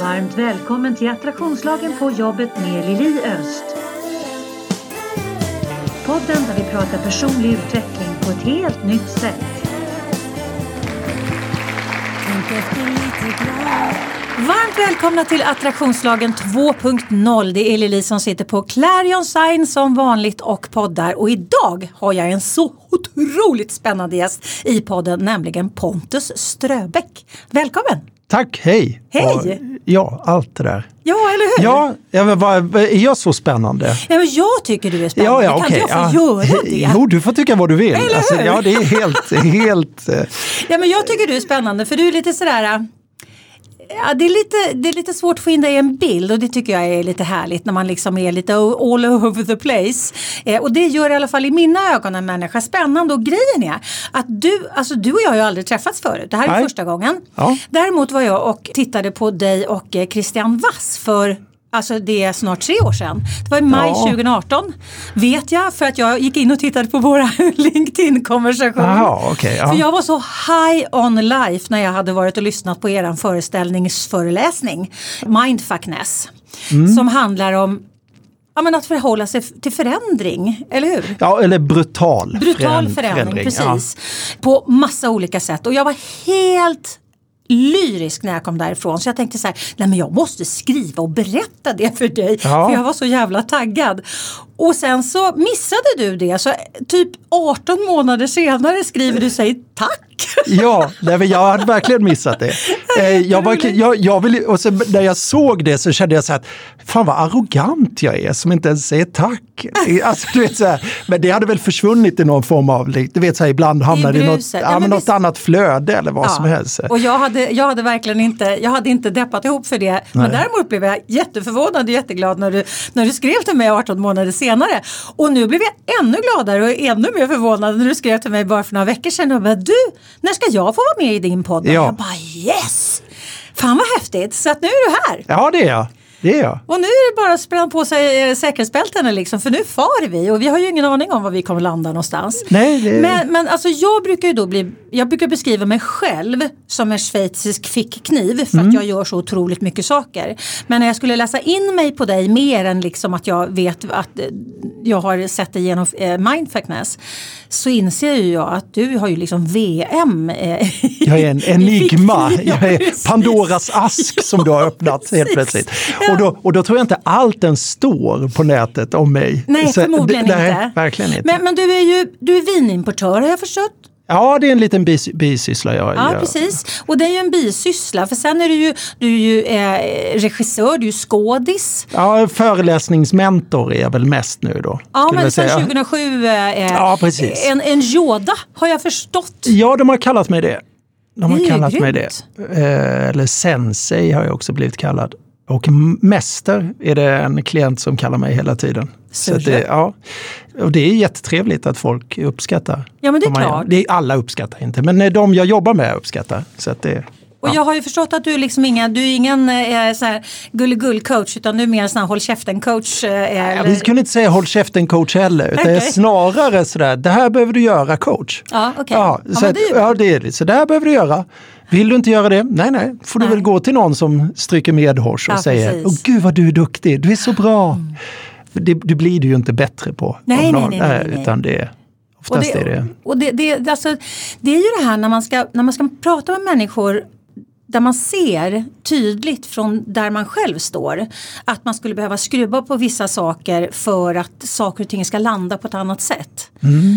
Varmt välkommen till Attraktionslagen på jobbet med Lili Öst. Podden där vi pratar personlig utveckling på ett helt nytt sätt. Varmt välkomna till Attraktionslagen 2.0. Det är Lili som sitter på Clarion Sign som vanligt och poddar. Och idag har jag en så otroligt spännande gäst i podden, nämligen Pontus Ströbeck. Välkommen! Tack, hej! Hej! Och, ja, allt det där. Ja, eller hur? Ja, ja men vad, är jag så spännande? Ja, men jag tycker du är spännande. Ja, ja, kan okej. inte jag få ja. göra det? Jo, du får tycka vad du vill. Alltså, Eller hur? ja, det är helt, helt... eh, Ja, men jag tycker du är spännande för du är lite sådär... Ja, det, är lite, det är lite svårt att få in dig i en bild och det tycker jag är lite härligt när man liksom är lite all over the place. Eh, och det gör i alla fall i mina ögon en människa spännande och grejen är att du, alltså du och jag har ju aldrig träffats förut. Det här är Nej. första gången. Ja. Däremot var jag och tittade på dig och eh, Christian Wass för Alltså det är snart tre år sedan. Det var i maj Ja. 2018. Vet jag för att jag gick in och tittade på våra LinkedIn-konversation. Jaha, okej. ja. För jag var så high on life när jag hade varit och lyssnat på er föreställningsföreläsning Mindfuckness. Mm. Som handlar om ja, men att förhålla sig till förändring, eller hur? ja, eller brutal, Brutal föränd- förändring, ja. precis. På massa olika sätt. Och jag var helt lyrisk när jag kom därifrån. Så jag tänkte så här, nej men jag måste skriva och berätta det för dig. Ja. För jag var så jävla taggad. Och sen så missade du det. Så typ 18 månader senare skriver du sig tack. Ja, nej, men jag hade verkligen missat det. Eh, jag var, jag, jag vill, och sen, när jag såg det så kände jag så här, att, fan vad arrogant jag är som inte ens säger tack. Alltså, du vet, så här, men det hade väl försvunnit i någon form av, du vet så här, ibland hamnar det i något, ja, Ja, men något visst. annat flöde eller vad som helst. Och jag hade, jag hade verkligen inte, jag hade inte deppat ihop för det. Men däremot blev jag jätteförvånad och jätteglad när du, när du skrev till mig 18 månader senare. Och nu blev jag ännu gladare och ännu mer förvånad när du skrev till mig bara för några veckor sedan och bara du, när ska jag få vara med i din podd? Ja. Jag bara yes! Fan vad häftigt! Så att nu är du här. Ja, det är jag. Det är jag. Och nu är det bara att spänna på sig eh, säkerhetsbältena liksom, för nu far vi och vi har ju ingen aning om var vi kommer landa någonstans. Nej, det- Men, men alltså jag brukar ju då bli, jag brukar beskriva mig själv som en schweizisk fickkniv för Mm. att jag gör så otroligt mycket saker. Men när jag skulle läsa in mig på dig mer än liksom att jag vet att eh, jag har sett dig genom eh, mindfuckness så inser ju jag att du har ju liksom VM. Eh, Jag är en enigma. Jag är. Pandoras ask som du har öppnat helt plötsligt. Ja. Och, då, och då tror jag inte allt den står på nätet om mig. Nej, Så- förmodligen nej, inte. verkligen inte. Men, men du är ju du är vinimportör har jag förstått. Ja, det är en liten bis, bisyssla jag Ja, gör. precis. Och det är ju en bisyssla. För sen är du ju, du är ju eh, regissör, du är ju skådis. Ja, föreläsningsmentor är jag väl mest nu då. Ja, men sen säga. 2007 eh, Ja, precis. En, en Yoda har jag förstått. Ja, de har kallat mig det. De har Det kallat mig det. grymt. Eh, eller sensei har jag också blivit kallad. Och mäster är det en klient som kallar mig hela tiden. Så det, ja. Och det är jättetrevligt att folk uppskattar. Ja, men det är klart. Det är, alla uppskattar inte, men eh, de jag jobbar med uppskattar. Så att det, Och jag har ju förstått att du är liksom inga, du är ingen eh, så här gulligull-coach utan du är mer en sån här håll käften-coach. Eh, Ja, vi kunde inte säga håll käften coach heller, utan Okej. snarare sådär, det här behöver du göra coach. Ja, okej. Ja, Ja, så, det är bra. ja, det är det. Så det här behöver du göra. Vill du inte göra det? Nej, nej. Får du Nej. väl gå till någon som stryker medhårs och Ja, säger. Åh gud vad du är duktig, du är så bra. För Det, du blir du ju inte bättre på. Nej, någon, nej, nej, nej. Utan det, Och oftast det, är det... och det, det, alltså, det är ju det här när man, ska, när man ska prata med människor där man ser tydligt från där man själv står att man skulle behöva skruva på vissa saker för att saker och ting ska landa på ett annat sätt.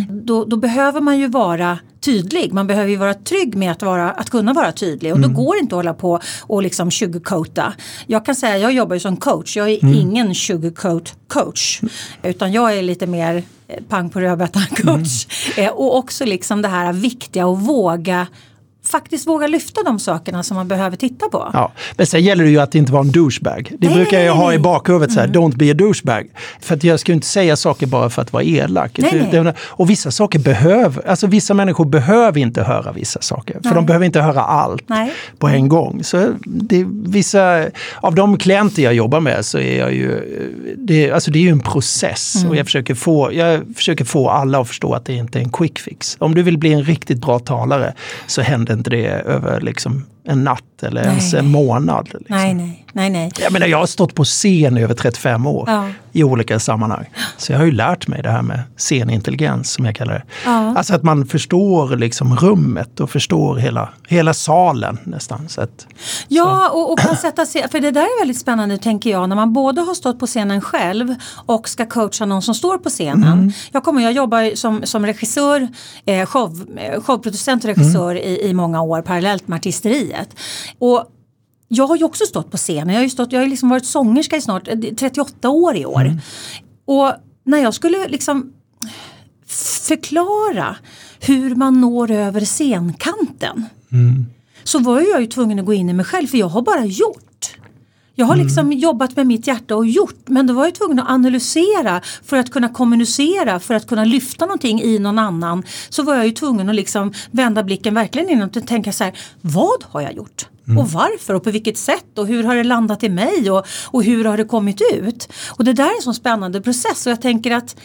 Då, då behöver man ju vara tydlig. Man behöver ju vara trygg med att, vara, att kunna vara tydlig och då går det inte att hålla på och liksom sugarcoata. Jag kan säga, jag jobbar ju som coach, jag är ingen sugarcoat coach utan jag är lite mer eh, pang på rödbetan coach. Eh, och också liksom det här viktiga att våga faktiskt våga lyfta de sakerna som man behöver titta på. Ja, men sen gäller det ju att inte vara en douchebag. Det Nej, brukar jag nej, ha i nej. bakhuvudet, så här, don't be a douchebag. För att jag ska ju inte säga saker bara för att vara elak. Det- Och vissa saker behöver, alltså vissa människor behöver inte höra vissa saker. För de behöver inte höra allt på en gång. Så det, vissa, av de klienter jag jobbar med så är jag ju, det, alltså det är ju en process. Mm. Och jag försöker, få, jag försöker få alla att förstå att det inte är en quick fix. Om du vill bli en riktigt bra talare så händer inte det över liksom en natt eller ens Nej. en månad. Liksom. Nej, nej. Nej, nej. Jag menar, jag har stått på scen i över 35 år Ja. i olika sammanhang. Så jag har ju lärt mig det här med scenintelligens som jag kallar det. Ja. Alltså att man förstår liksom rummet och förstår hela, hela salen nästan. Så att, Ja, och, och kan sätta sig, för det där är väldigt spännande tänker jag, när man både har stått på scenen själv och ska coacha någon som står på scenen. Jag, kommer, jag jobbar som, som regissör, eh, show, eh, showproducent och regissör i, i många år parallellt med artisteriet. Och jag har ju också stått på scenen, jag har ju stått, jag har liksom varit sångerska i snart eh, 38 år i år. Och när jag skulle liksom förklara hur man når över scenkanten så var jag ju tvungen att gå in i mig själv för jag har bara gjort. Jag har liksom jobbat med mitt hjärta och gjort men då var jag tvungen att analysera för att kunna kommunicera, för att kunna lyfta någonting i någon annan. Så var jag ju tvungen att liksom vända blicken verkligen inåt och tänka så här, vad har jag gjort? Mm. Och varför? Och på vilket sätt? Och hur har det landat i mig? Och, och hur har det kommit ut? Och det där är en sån spännande process. Och jag tänker att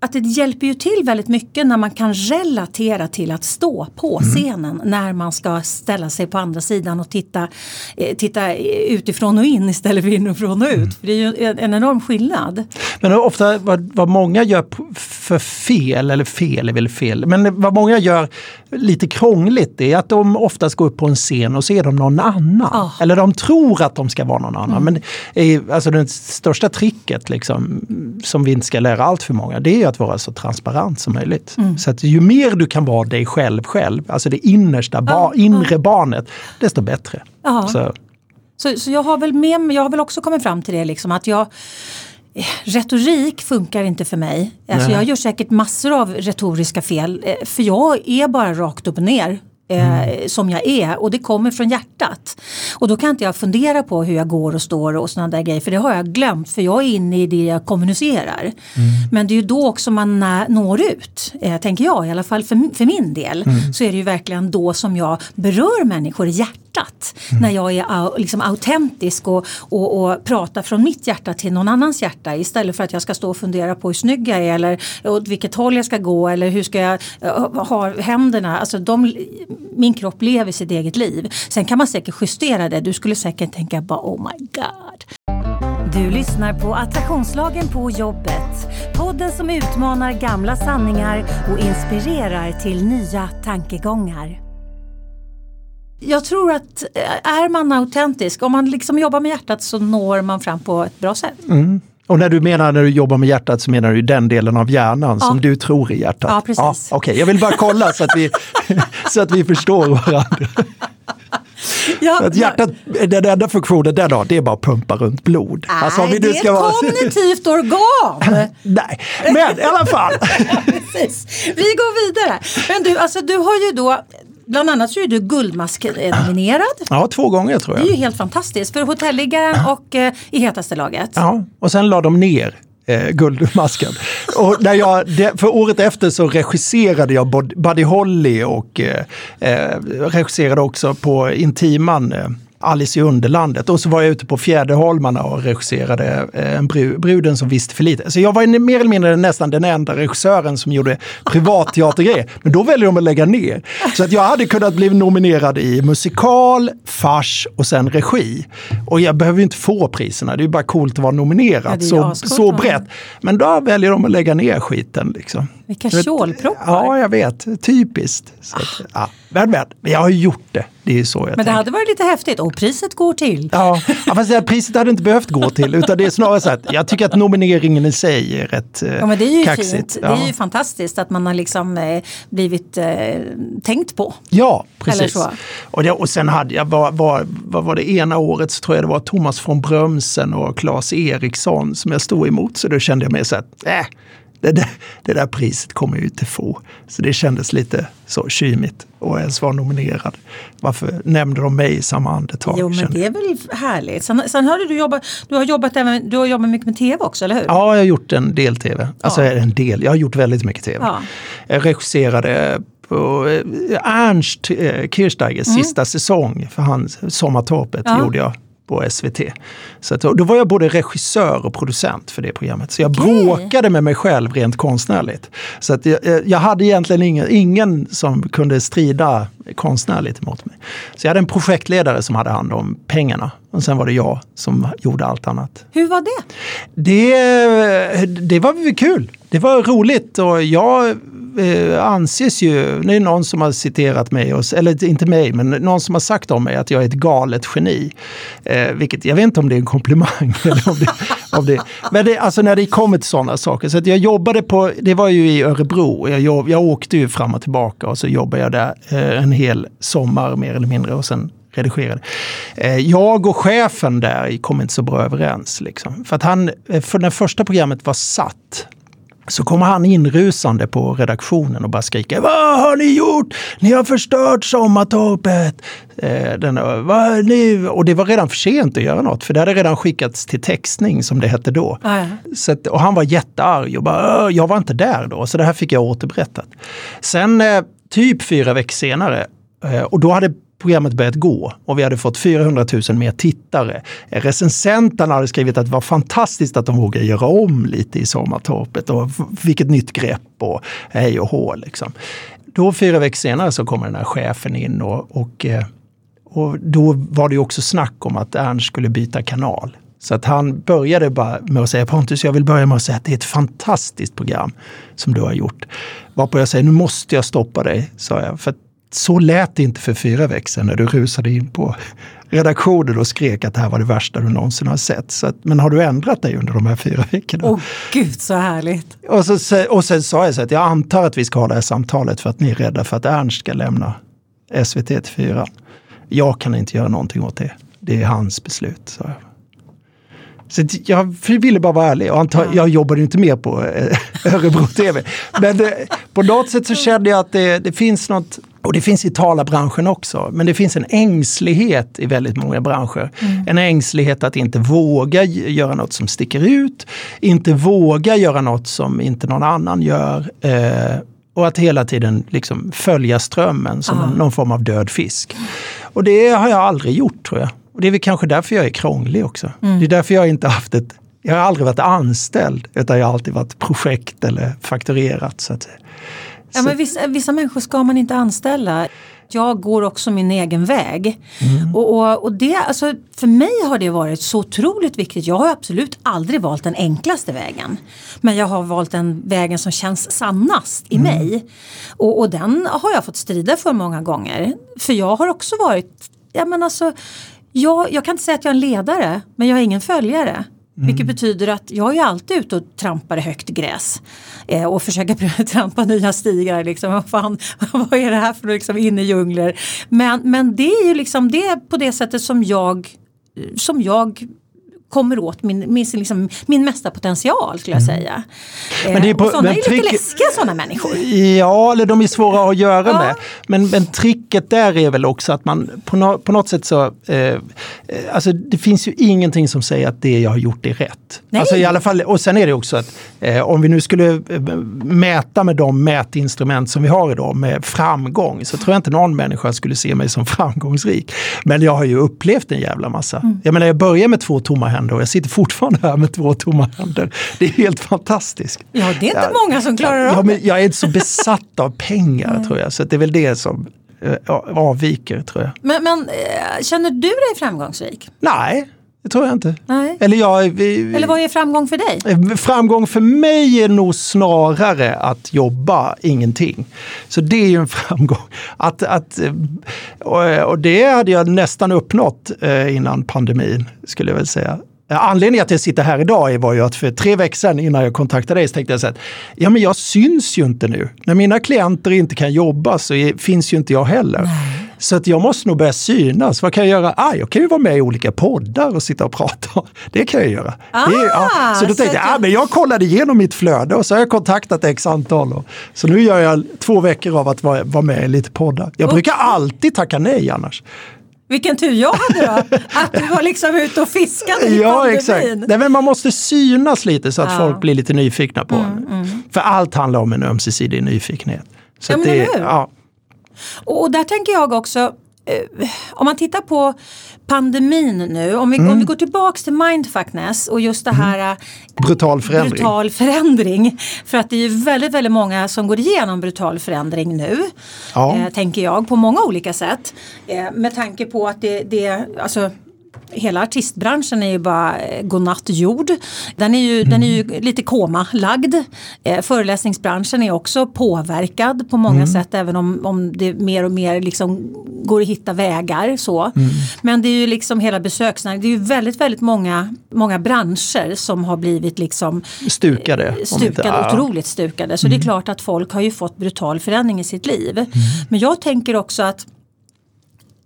att det hjälper ju till väldigt mycket när man kan relatera till att stå på scenen när man ska ställa sig på andra sidan och titta, eh, titta utifrån och in istället för inifrån och ut. För det är ju en, en enorm skillnad. Men ofta vad, vad många gör för fel, eller fel är väl fel, men vad många gör lite krångligt är att de oftast går upp på en scen och så är de någon annan. Ja. Eller de tror att de ska vara någon annan. Men eh, alltså det största tricket liksom, som vi inte ska lära allt för många det är att vara så transparent som möjligt. Så att ju mer du kan vara dig själv själv, alltså det innersta, ba, inre barnet, desto bättre. Så, Så, så jag har väl med jag har väl också kommit fram till det liksom att jag Retorik funkar inte för mig. Alltså Nej. jag gör säkert massor av retoriska fel. eh, För jag är bara rakt upp och ner. Eh, som jag är och det kommer från hjärtat. Och då kan inte jag fundera på hur jag går och står och sådana där grejer för det har jag glömt för jag är inne i det jag kommunicerar. Men det är ju då också man når ut, eh, tänker jag i alla fall för, för min del. Så är det ju verkligen då som jag berör människor i hjärtat. När jag är liksom autentisk och, och, och pratar från mitt hjärta till någon annans hjärta istället för att jag ska stå och fundera på hur snygg jag är eller eh, åt vilket håll jag ska gå eller hur ska jag eh, ha händerna. Alltså de, min kropp lever sitt eget liv. Sen kan man säkert justera det. Du skulle säkert tänka bara oh my god. Du lyssnar på Attraktionslagen på jobbet. Podden som utmanar gamla sanningar och inspirerar till nya tankegångar. Jag tror att eh, är man autentisk, om man liksom jobbar med hjärtat så når man fram på ett bra sätt. Och när du menar när du jobbar med hjärtat så menar du den delen av hjärnan som du tror är hjärtat? Ja, precis. Okej, jag vill bara kolla så att vi, så att vi förstår varandra. Ja, Att hjärtat, den enda funktionen den har, det är bara att pumpa runt blod. Nej, Alltså, det är vara- ett kognitivt organ! Nej, men i alla fall. Precis. Vi går vidare. Men du, alltså, du har ju då, bland annat så är du Guldmask-nominerad. Ja, två gånger tror Det är ju jag. helt fantastiskt för Hotelliggaren och eh, i hetaste laget. Ja, och sen la de ner eh, Guldmasken. Och när jag, för året efter så regisserade jag Buddy Holly och eh, eh, regisserade också på Intiman eh, Alice i Underlandet. Och så var jag ute på Fjäderholmarna och regisserade eh, en bru, Bruden som visste för lite. Så jag var mer eller mindre nästan den enda regissören som gjorde privatteatergrejer. Men då väljer de att lägga ner. Så att jag hade kunnat bli nominerad i musikal, fars och sen regi. Och jag behöver ju inte få priserna, det är ju bara coolt att vara Ja, nominerad. är så, så brett. Men då väljer de att lägga ner skiten. Liksom. Vilka kjolproppar. Ja, jag vet. Typiskt. Så att, ja. Men, men, men jag har ju gjort det. Det är så jag Men det tänker. hade varit lite häftigt och priset går till. Ja, ja, fast det här priset hade inte behövt gå till, utan det är snarare så att jag tycker att nomineringen i sig är rätt eh, Ja men det är ju kaxigt. fint. Det Ja. är ju fantastiskt att man har liksom eh, blivit eh, tänkt på. Ja, precis. Och, det, och sen hade jag, vad var, vad var det ena året så tror jag det var Thomas von Brömsen och Claes Eriksson som jag stod emot. Så då kände jag mig så att, äh, det, där, det där priset kommer jag ju inte få. Så det kändes lite så kymigt att ens vara nominerad. Varför nämnde de mig i samma andetag? Jo men det är väl härligt. Sen, sen hörde du jobbat, du har jobbat även, du har jobbat mycket med tv också, eller hur? Ja, jag har gjort en del tv. Alltså Ja. en del, jag har gjort väldigt mycket tv. Ja. Jag regisserade på eh, Ernst eh, Kirchsteigers sista säsong för hans Sommartorpet Mm. Ja. gjorde jag på SVT. Så att, då var jag både regissör och producent för det programmet. Så jag Okej. bråkade med mig själv rent konstnärligt. Så att jag, jag hade egentligen ingen, ingen som kunde strida konstnärligt emot mig. Så jag hade en projektledare som hade hand om pengarna. Och sen var det jag som gjorde allt annat. Hur var det? Det, det var kul. Det var roligt och jag eh, anses ju, det är någon som har citerat mig, och, eller inte mig, men någon som har sagt om mig att jag är ett galet geni. Eh, vilket, jag vet inte om det är en komplimang. eller om det, om det, men det, alltså när det kommer till sådana saker. Så att jag jobbade på, det var ju i Örebro, jag, jobb, jag åkte ju fram och tillbaka och så jobbade jag där eh, en hel sommar mer eller mindre och sen redigerade. Eh, jag och chefen där kom inte så bra överens. Liksom. För att han, eh, för när första programmet var satt så kommer han inrusande på redaktionen och bara skriker Vad har ni gjort? Ni har förstört Sommartorpet! Eh, den, vad nu? Och det var redan för sent att göra något för det hade redan skickats till textning som det hette då. Ja, ja. Så att, och han var jättearg och bara "Åh, jag var inte där då. Så det här fick jag återberättat. Sen eh, typ fyra veckor senare eh, och då hade programmet börjat gå och vi hade fått 400 000 mer tittare. Recensenterna hade skrivit att det var fantastiskt att de vågade göra om lite i Sommartorpet och vilket nytt grepp och hej och hå. Liksom. Då fyra veckor senare så kommer den här chefen in och, och, eh, och då var det också snack om att Ernst skulle byta kanal. Så att han började bara med att säga Pontus, jag vill börja med att säga att det är ett fantastiskt program som du har gjort. Varpå jag säger, nu måste jag stoppa dig, sa jag. För att så lät det inte för fyra veckor sedan när du rusade in på redaktionen och skrek att det här var det värsta du någonsin har sett. Så att, men har du ändrat dig under de här fyra veckorna? Åh gud så härligt. Och, så, och sen sa jag så att jag antar att vi ska ha det här samtalet för att ni är rädda för att Ernst ska lämna SVT till fyran. Jag kan inte göra någonting åt det. Det är hans beslut, sa jag. Så jag ville bara vara ärlig och anta, jag jobbade inte mer på eh, Örebro TV. Men eh, på något sätt så kände jag att det, det finns något, och det finns i talarbranschen också, men det finns en ängslighet i väldigt många branscher. En ängslighet att inte våga göra något som sticker ut, inte våga göra något som inte någon annan gör. Eh, och att hela tiden liksom följa strömmen som Ja. någon, form av död fisk. Och det har jag aldrig gjort tror jag. Och det är väl kanske därför jag är krånglig också. Det är därför jag inte haft ett, jag har aldrig varit anställd utan jag har alltid varit projekt eller fakturerat. Så att, Ja, men vissa, vissa människor ska man inte anställa. Jag går också min egen väg. Och, och, och det, alltså, för mig har det varit så otroligt viktigt. Jag har absolut aldrig valt den enklaste vägen. Men jag har valt den vägen som känns sannast i mig. Och, och den har jag fått strida för många gånger. För jag har också varit, ja men alltså, jag, jag kan inte säga att jag är en ledare, men jag är ingen följare. Vilket betyder att jag är alltid ute och trampar i högt gräs. Eh, och försöker trampa nya stigar. Liksom. Vad, fan, vad är det här för liksom, inne i djungler? Men, men det är ju liksom det på det sättet som jag, som jag kommer åt min, min, liksom, min mesta potential skulle jag säga. Eh, Men det är på- och sådana är ju lite trick- läskiga sådana människor. Ja, eller de är svåra att göra Ja. med. Men, men tricket där är väl också att man på, no, på något sätt så... Eh, eh, alltså det finns ju ingenting som säger att det jag har gjort är rätt. Nej. Alltså i alla fall, och sen är det också att eh, om vi nu skulle eh, mäta med de mätinstrument som vi har idag med framgång så tror jag inte någon människa skulle se mig som framgångsrik. Men jag har ju upplevt en jävla massa. Mm. Jag menar, jag började med två tomma händer och jag sitter fortfarande här med två tomma händer. Det är helt fantastiskt. Ja, det är inte Ja. många som klarar av Ja, men jag är inte så besatt av pengar tror jag. Så det är väl det som eh, avviker tror jag. Men, men eh, känner du dig framgångsrik? Nej, det tror jag inte. Nej. Eller jag... Vi, Eller vad är framgång för dig? Eh, Framgång för mig är nog snarare att jobba ingenting. Så det är ju en framgång. Att, att, och, det hade jag nästan uppnått innan pandemin, skulle jag väl säga. Eh, Anledningen att jag sitter här idag var ju att för tre veckor sedan innan jag kontaktade dig så tänkte jag så att ja, men jag syns ju inte nu. När mina klienter inte kan jobba så finns ju inte jag heller. Så att jag måste nog börja synas. Vad kan jag göra? Ah, jag kan ju vara med i olika poddar och sitta och prata. Det kan jag göra. det är, Ah, så då så tänkte jag, att ah, men jag kollade igenom mitt flöde och så har jag kontaktat x antal. Och, så nu gör jag två veckor av att vara, vara med i lite poddar. Jag brukar alltid tacka nej annars. Vilken tur jag hade då! Att du var liksom ute och fiskade i Ja, pandemin. exakt. Nej, men man måste synas lite så att Ja. folk blir lite nyfikna på en. För allt handlar om en ömsesidig nyfikenhet. Så Ja, det, ja, Och, där tänker jag också, om man tittar på pandemin nu, om vi, mm. om vi går tillbaks till mindfulness och just det mm. här mm. brutal, förändring. brutal förändring. För att det är väldigt, väldigt många som går igenom brutal förändring nu. Ja. Eh, tänker jag, på många olika sätt. Eh, med tanke på att det, det alltså hela artistbranschen är ju bara eh, godnattjord. Den är ju, mm. den är ju lite komalagd. Eh, föreläsningsbranschen är också påverkad på många mm. sätt även om, om det mer och mer liksom går att hitta vägar. Så. Mm. Men det är ju liksom hela besöksnäringen, det är ju väldigt väldigt många, många branscher som har blivit liksom stukade. stukade inte, otroligt stukade. Så det är mm. klart att folk har ju fått brutal förändring i sitt liv. Mm. Men jag tänker också att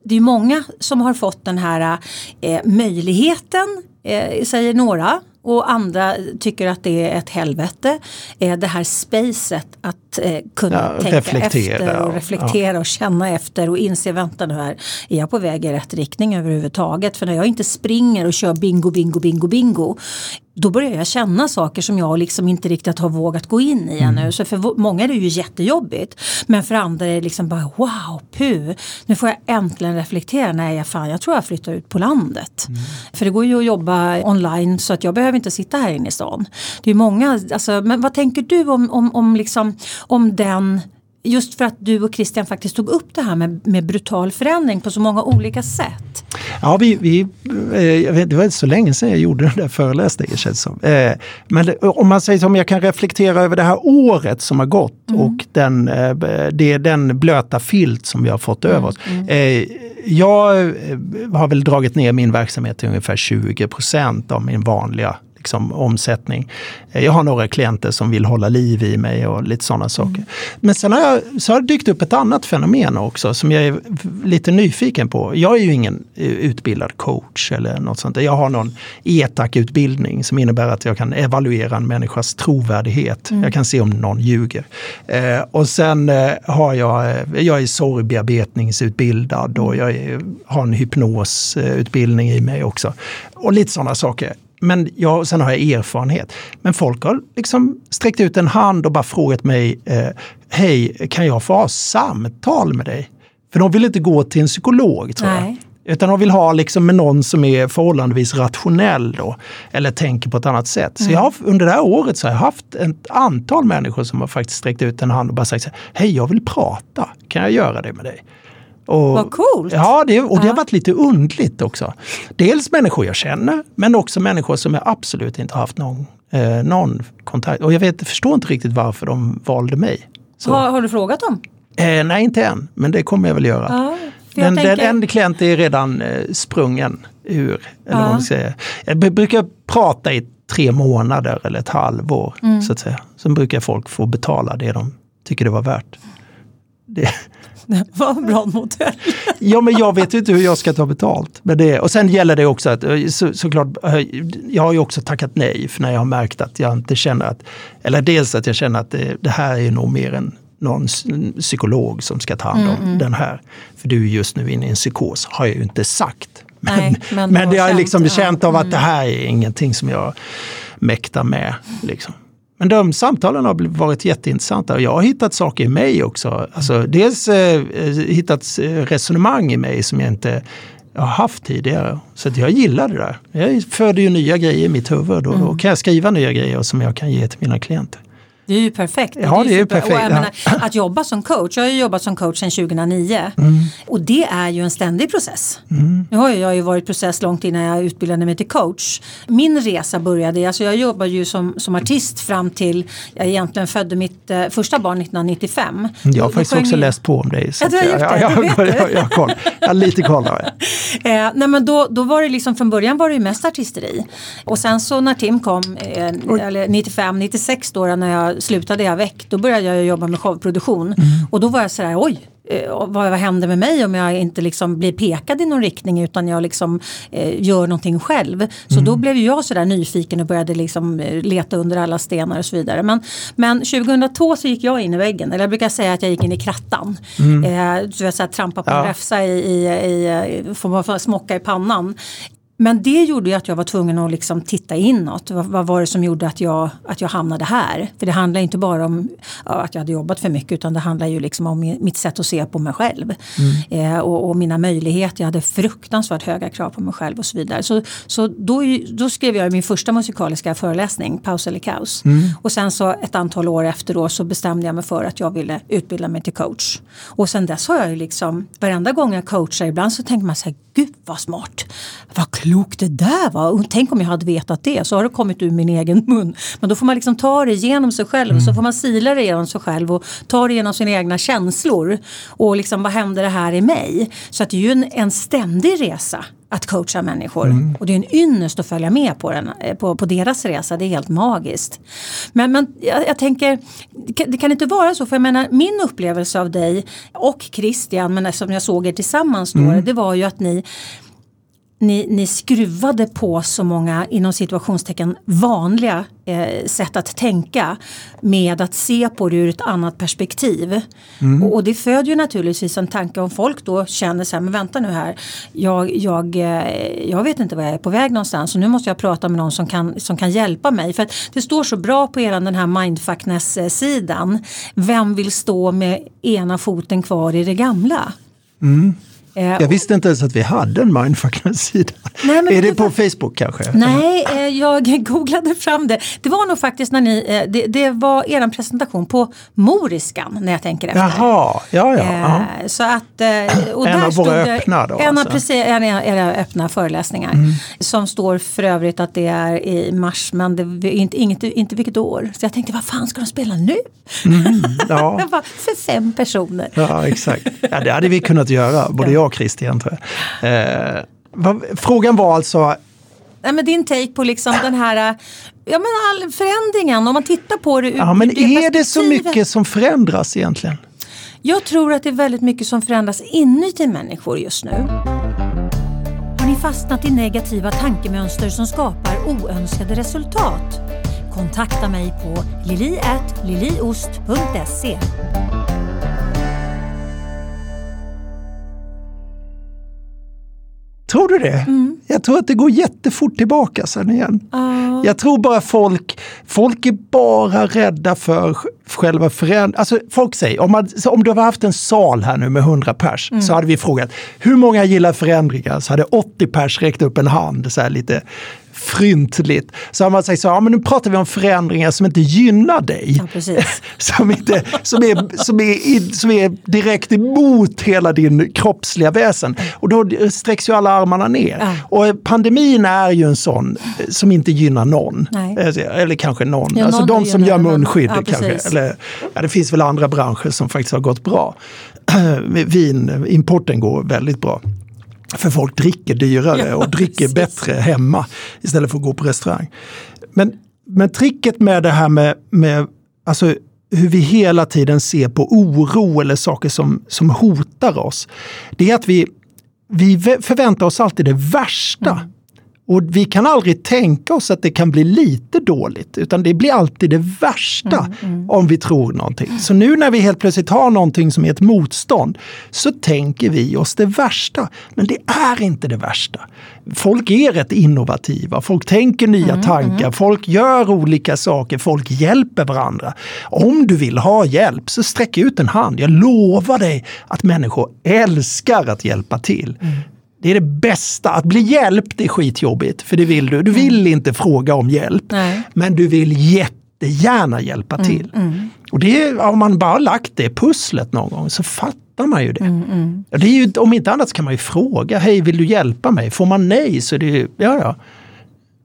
det är många som har fått den här eh, möjligheten, eh, säger några, och andra tycker att det är ett helvete. Eh, det här spacet att eh, kunna ja, tänka efter och reflektera ja. och känna efter och inse vänta nu här, är jag på väg i rätt riktning överhuvudtaget? För när jag inte springer och kör bingo, bingo, bingo, bingo då börjar jag känna saker som jag liksom inte riktigt har vågat gå in i mm. ännu. Så för många är det ju jättejobbigt. Men för andra är det liksom bara wow, pu, nu får jag äntligen reflektera. Nej, fan, jag tror jag flyttar ut på landet. Mm. För det går ju att jobba online så att jag behöver inte sitta här inne i stan. Det är många, alltså, men vad tänker du om, om, om, liksom, om den just för att du och Christian faktiskt tog upp det här med, med brutal förändring på så många olika sätt. Ja, vi, vi, eh, vet, det var inte så länge sedan jag gjorde den där föreläsningen känns som. Eh, men om man säger som jag kan reflektera över det här året som har gått mm. och den, eh, det, den blöta filt som vi har fått mm. över oss. Mm. Jag har väl dragit ner min verksamhet till ungefär 20 procent av min vanliga liksom, omsättning. Eh, jag har några klienter som vill hålla liv i mig och lite sådana saker. Mm. Men sen har, jag, så har det dykt upp ett annat fenomen också som jag är lite nyfiken på. Jag är ju ingen eh, utbildad coach eller något sånt. Jag har någon ETAC-utbildning som innebär att jag kan evaluera en människas trovärdighet. Mm. Jag kan se om någon ljuger. Eh, och sen eh, har jag, eh, jag är sorgbearbetningsutbildad och jag är, har en hypnosutbildning i mig också. Och lite sådana saker. Men jag, sen har jag erfarenhet. Men folk har liksom sträckt ut en hand och bara frågat mig, eh, hej, kan jag få ha samtal med dig? För de vill inte gå till en psykolog tror Nej. jag. Utan de vill ha liksom med någon som är förhållandevis rationell då, eller tänker på ett annat sätt. Mm. Så jag har, under det här året så har jag haft ett antal människor som har faktiskt sträckt ut en hand och bara sagt, hej jag vill prata, kan jag göra det med dig? Och, Vad coolt! Ja, det, och det har varit lite undligt också. Dels människor jag känner, men också människor som jag absolut inte haft någon, eh, någon kontakt Och jag vet, förstår inte riktigt varför de valde mig. Har, har, du frågat dem? Eh, nej, inte än, men det kommer jag väl göra. Ja, den, tänker... den en klient är redan eh, sprungen ur. Eller ja. vad man säger. Jag brukar prata i tre månader eller ett halvår. Mm. Så att säga. Sen brukar folk få betala det de tycker det var värt. Det, Vad bra modell. ja, men jag vet inte hur jag ska ta betalt. Men det, och sen gäller det också att eh, så, såklart, eh, jag har ju också tackat nej för när jag har märkt att jag inte känner att, eller dels att jag känner att det, det här är nog mer en någon psykolog som ska ta hand om mm, mm. den här. För du är just nu inne i en psykos, har jag ju inte sagt. Men, nej, men, men det har liksom känt av att mm. det här är ingenting som jag mäktar med. Liksom. Men de samtalen har varit jätteintressanta och jag har hittat saker i mig också. Alltså, dels eh, hittat eh, resonemang i mig som jag inte har haft tidigare. Så jag gillar det där. Jag föder ju nya grejer i mitt huvud och mm. då kan jag skriva nya grejer som jag kan ge till mina klienter. Det är ju perfekt. Ja, det är, ju perfekt. Ja. Menar, att jobba som coach, jag har ju jobbat som coach sedan 2009 mm. och det är ju en ständig process. Mm. Nu har jag ju varit process långt innan jag utbildade mig till coach. Min resa började, alltså jag jobbade ju som, som artist fram till jag egentligen födde mitt eh, första barn 1995. Jag har faktiskt också läst på om dig. Så ja, du har gjort det? Jag, jag, jag, jag, jag, koll. jag har lite koll. eh, nej, men då, då var det liksom, från början var det ju mest artisteri. Och sen så när Tim kom, eh, eller 95, 96 då när jag slutade jag väck, då började jag jobba med showproduktion. Mm. Och då var jag sådär, oj, eh, vad, vad händer med mig om jag inte liksom blir pekad i någon riktning utan jag liksom eh, gör någonting själv. Så mm. då blev jag sådär nyfiken och började liksom eh, leta under alla stenar och så vidare. Men, men 2002 så gick jag in i väggen, eller jag brukar säga att jag gick in i krattan. Mm. Eh, så jag så här, på ja. en räfsa i, i, i, i, smocka i pannan. Men det gjorde ju att jag var tvungen att liksom titta inåt. Vad, vad var det som gjorde att jag, att jag hamnade här? För det handlar inte bara om ja, att jag hade jobbat för mycket utan det handlar ju liksom om mitt sätt att se på mig själv. Mm. Eh, och, och, mina möjligheter. Jag hade fruktansvärt höga krav på mig själv och så vidare. Så, så då, då skrev jag min första musikaliska föreläsning, Paus eller kaos. Mm. Och sen så ett antal år efter då så bestämde jag mig för att jag ville utbilda mig till coach. Och sen dess har jag ju liksom, varenda gång jag coachar ibland så tänker man så här, gud vad smart. Vad klokt det där var. tänk om jag hade vetat det. Så har det kommit ur min egen mun. Men då får man liksom ta det genom sig själv. Mm. Så får man sila det genom sig själv och ta det genom sina egna känslor. Och liksom vad händer det här i mig? Så att det är ju en, en ständig resa att coacha människor. Mm. Och det är en ynnest att följa med på, den, eh, på, på deras resa. Det är helt magiskt. Men, men jag, jag, tänker, det kan inte vara så. För jag menar, min upplevelse av dig och Christian, men som jag såg er tillsammans då, mm. det var ju att ni ni, ni skruvade på så många inom situationstecken vanliga eh, sätt att tänka med att se på det ur ett annat perspektiv. Mm. Och, och, det föder ju naturligtvis en tanke om folk då känner så här, men vänta nu här, jag, jag, eh, jag vet inte var jag är på väg någonstans och nu måste jag prata med någon som kan, som kan hjälpa mig. För det står så bra på er den här mindfuckness-sidan. Vem vill stå med ena foten kvar i det gamla? Mm. Eh, jag visste inte ens att vi hade en mindfuckness-sida. Är det på Facebook kanske? Nej, eh, jag googlade fram det. Det var nog faktiskt när ni, eh, det, det var er presentation på Moriskan när jag tänker efter. Jaha, ja ja. Så att, och en av våra öppna då? En av alltså. precis, en av era öppna föreläsningar. Mm. Som står för övrigt att det är i mars men det är inte, inte, inte vilket år. Så jag tänkte vad fan ska de spela nu? Mm, ja. för fem personer. Ja exakt, ja, det hade vi kunnat göra, både jag och Christian. Tror jag. Eh, vad, frågan var alltså Nej, men din take på liksom den här ja, men all förändringen, om man tittar på det Ja, men det är det så mycket som förändras egentligen? Jag tror att det är väldigt mycket som förändras inuti människor just nu. Har ni fastnat i negativa tankemönster som skapar oönskade resultat? Kontakta mig på lili.liliost.se Tror du det? Mm. Jag tror att det går jättefort tillbaka sen igen. Uh. Jag tror bara folk, folk är bara rädda för själva förändringen. Alltså folk säger, om, man, om du har haft en sal här nu med 100 pers mm. så hade vi frågat hur många gillar förändringar? Så hade 80 pers räckt upp en hand så här lite fryntligt. Så har man sagt så ja men nu pratar vi om förändringar som inte gynnar dig. Ja, som, inte, som, är, som, är, som är direkt emot hela din kroppsliga väsen. Och då sträcks ju alla armarna ner. Ja. Och pandemin är ju en sån eh, som inte gynnar någon. Nej. Eh, eller kanske någon. Ja, alltså någon de som gör munskydd ja, kanske. Eller, ja, det finns väl andra branscher som faktiskt har gått bra. Vinimporten går väldigt bra. För folk dricker dyrare och dricker bättre hemma istället för att gå på restaurang. Men, men tricket med det här med, med alltså, hur vi hela tiden ser på oro eller saker som, som hotar oss. Det är att vi, vi förväntar oss alltid det värsta. Mm. Och vi kan aldrig tänka oss att det kan bli lite dåligt, utan det blir alltid det värsta mm, mm. om vi tror någonting. Så nu när vi helt plötsligt har någonting som är ett motstånd, så tänker vi oss det värsta. Men det är inte det värsta. Folk är rätt innovativa, folk tänker nya mm, tankar, mm. folk gör olika saker, folk hjälper varandra. Om du vill ha hjälp, så sträck ut en hand. Jag lovar dig att människor älskar att hjälpa till. Det är det bästa. Att bli hjälpt är skitjobbigt, för det vill du. Du vill mm. inte fråga om hjälp, Nej. men du vill jättegärna hjälpa mm, till. Mm. Och det är, om man bara lagt det pusslet någon gång så fattar man ju det. Mm, mm. det är ju, om inte annat så kan man ju fråga, hej vill du hjälpa mig? Får man nej så är det ja ja,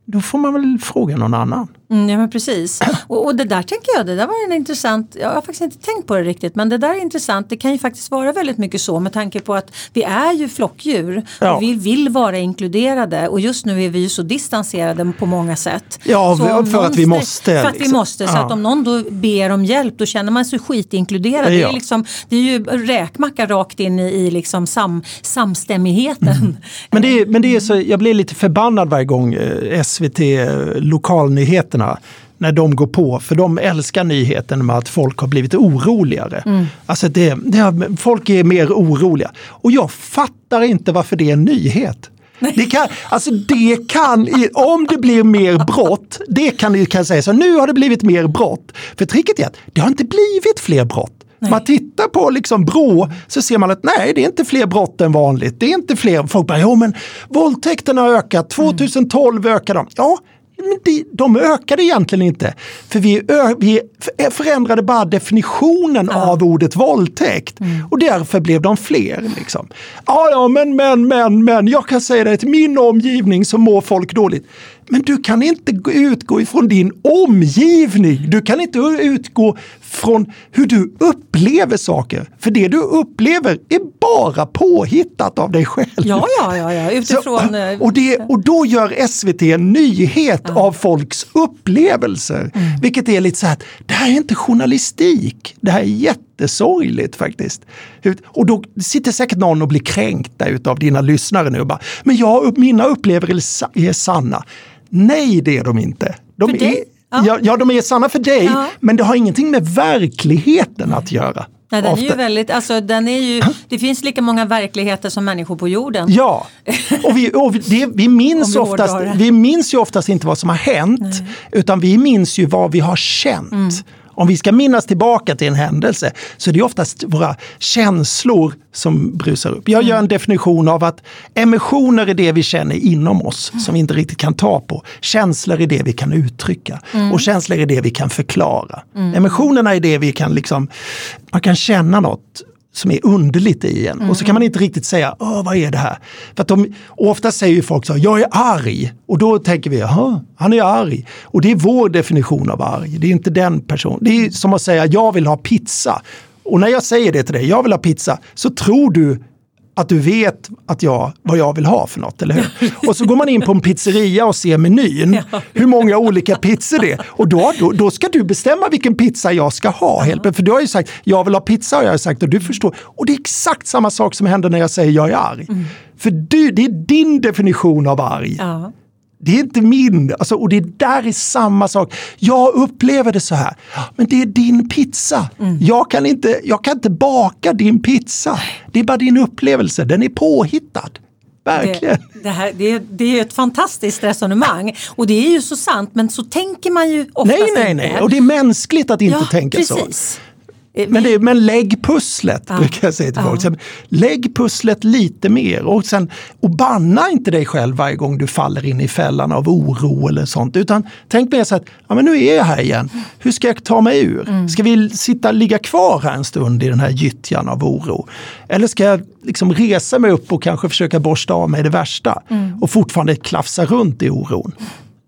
då får man väl fråga någon annan. Mm, ja men precis. Och, och, det där tänker jag, det där var en intressant, jag har faktiskt inte tänkt på det riktigt men det där är intressant. Det kan ju faktiskt vara väldigt mycket så med tanke på att vi är ju flockdjur. Ja. Och vi vill vara inkluderade och just nu är vi ju så distanserade på många sätt. Ja, för, för att vi måste. För att liksom. vi måste. Så ja. att om någon då ber om hjälp då känner man sig skitinkluderad. Ja. Det, är liksom, det är ju räkmacka rakt in i, i liksom sam, samstämmigheten. Mm. Men, det men det är så, jag blir lite förbannad varje gång eh, SVT eh, lokalnyheter nyheterna när de går på, för de älskar nyheten med att folk har blivit oroligare. Mm. Alltså det, det, folk är mer oroliga. Och jag fattar inte varför det är en nyhet. Det kan, alltså det kan, om det blir mer brott, det kan du kan säga så nu har det blivit mer brott. För tricket är att det har inte blivit fler brott. Nej. Man tittar på liksom Brå så ser man att nej, det är inte fler brott än vanligt. Det är inte fler, folk bara, jo men våldtäkterna har ökat, 2012 mm. ökade de. Ja, men de, de ökade egentligen inte. För vi, vi förändrade bara definitionen ja. av ordet våldtäkt. Mm. Och därför blev de fler. Liksom. Ja, ja, men, men, men, men, jag kan säga det till min omgivning så mår folk dåligt. Men du kan inte utgå ifrån din omgivning. Du kan inte utgå från hur du upplever saker. För det du upplever är bara påhittat av dig själv. Ja, ja, ja, ja. utifrån... Så, eh, och, det, och då gör SVT en nyhet ja. av folks upplevelser. Mm. Vilket är lite så här, det här är inte journalistik. Det här är jättesorgligt faktiskt. Och då sitter säkert någon och blir kränkt av dina lyssnare nu och bara, men jag, mina upplevelser är sanna. Nej, det är de inte. De för är, dig? Ja. ja. de är sanna för dig, ja. men det har ingenting med verkligheten att göra. Nej, den är ju väldigt, alltså, den är ju, det finns lika många verkligheter som människor på jorden. Ja, och vi, och det, vi, minns, vi, oftast, vi minns ju oftast inte vad som har hänt, Nej. utan vi minns ju vad vi har känt. Mm. Om vi ska minnas tillbaka till en händelse så är det oftast våra känslor som brusar upp. Jag gör en mm. definition av att emotioner är det vi känner inom oss som vi inte riktigt kan ta på. Känslor är det vi kan uttrycka mm. och känslor är det vi kan förklara. Mm. Emotionerna är det vi kan liksom, man kan känna något som är underligt i en. Mm. Och så kan man inte riktigt säga, Åh, vad är det här? För att de, ofta säger ju folk så, jag är arg. Och då tänker vi, jaha, han är arg. Och det är vår definition av arg, det är inte den personen. Det är som att säga, jag vill ha pizza. Och när jag säger det till dig, jag vill ha pizza, så tror du att du vet att jag, vad jag vill ha för något, eller hur? Och så går man in på en pizzeria och ser menyn, hur många olika pizzor det är. Och då, då, då ska du bestämma vilken pizza jag ska ha. Helt, för du har ju sagt, jag vill ha pizza, och jag har sagt, och du förstår. Och det är exakt samma sak som händer när jag säger jag är arg. Mm. För du, det är din definition av arg. Ja. Det är inte min, alltså, och det där är samma sak. Jag upplever det så här, men det är din pizza. Mm. Jag, kan inte, jag kan inte baka din pizza. Det är bara din upplevelse, den är påhittad. Verkligen. Det, det, här, det, det är ett fantastiskt resonemang och det är ju så sant men så tänker man ju oftast Nej, nej, nej, och det är mänskligt att inte ja, tänka precis. så. Eh, men, det, men lägg pusslet, ja. brukar jag säga till folk. Ja. Lägg pusslet lite mer och, sen, och banna inte dig själv varje gång du faller in i fällan av oro eller sånt. Utan tänk mer så att, ja men nu är jag här igen. Hur ska jag ta mig ur? Mm. Ska vi sitta, ligga kvar här en stund i den här gyttjan av oro? Eller ska jag liksom resa mig upp och kanske försöka borsta av mig det värsta mm. och fortfarande klafsa runt i oron?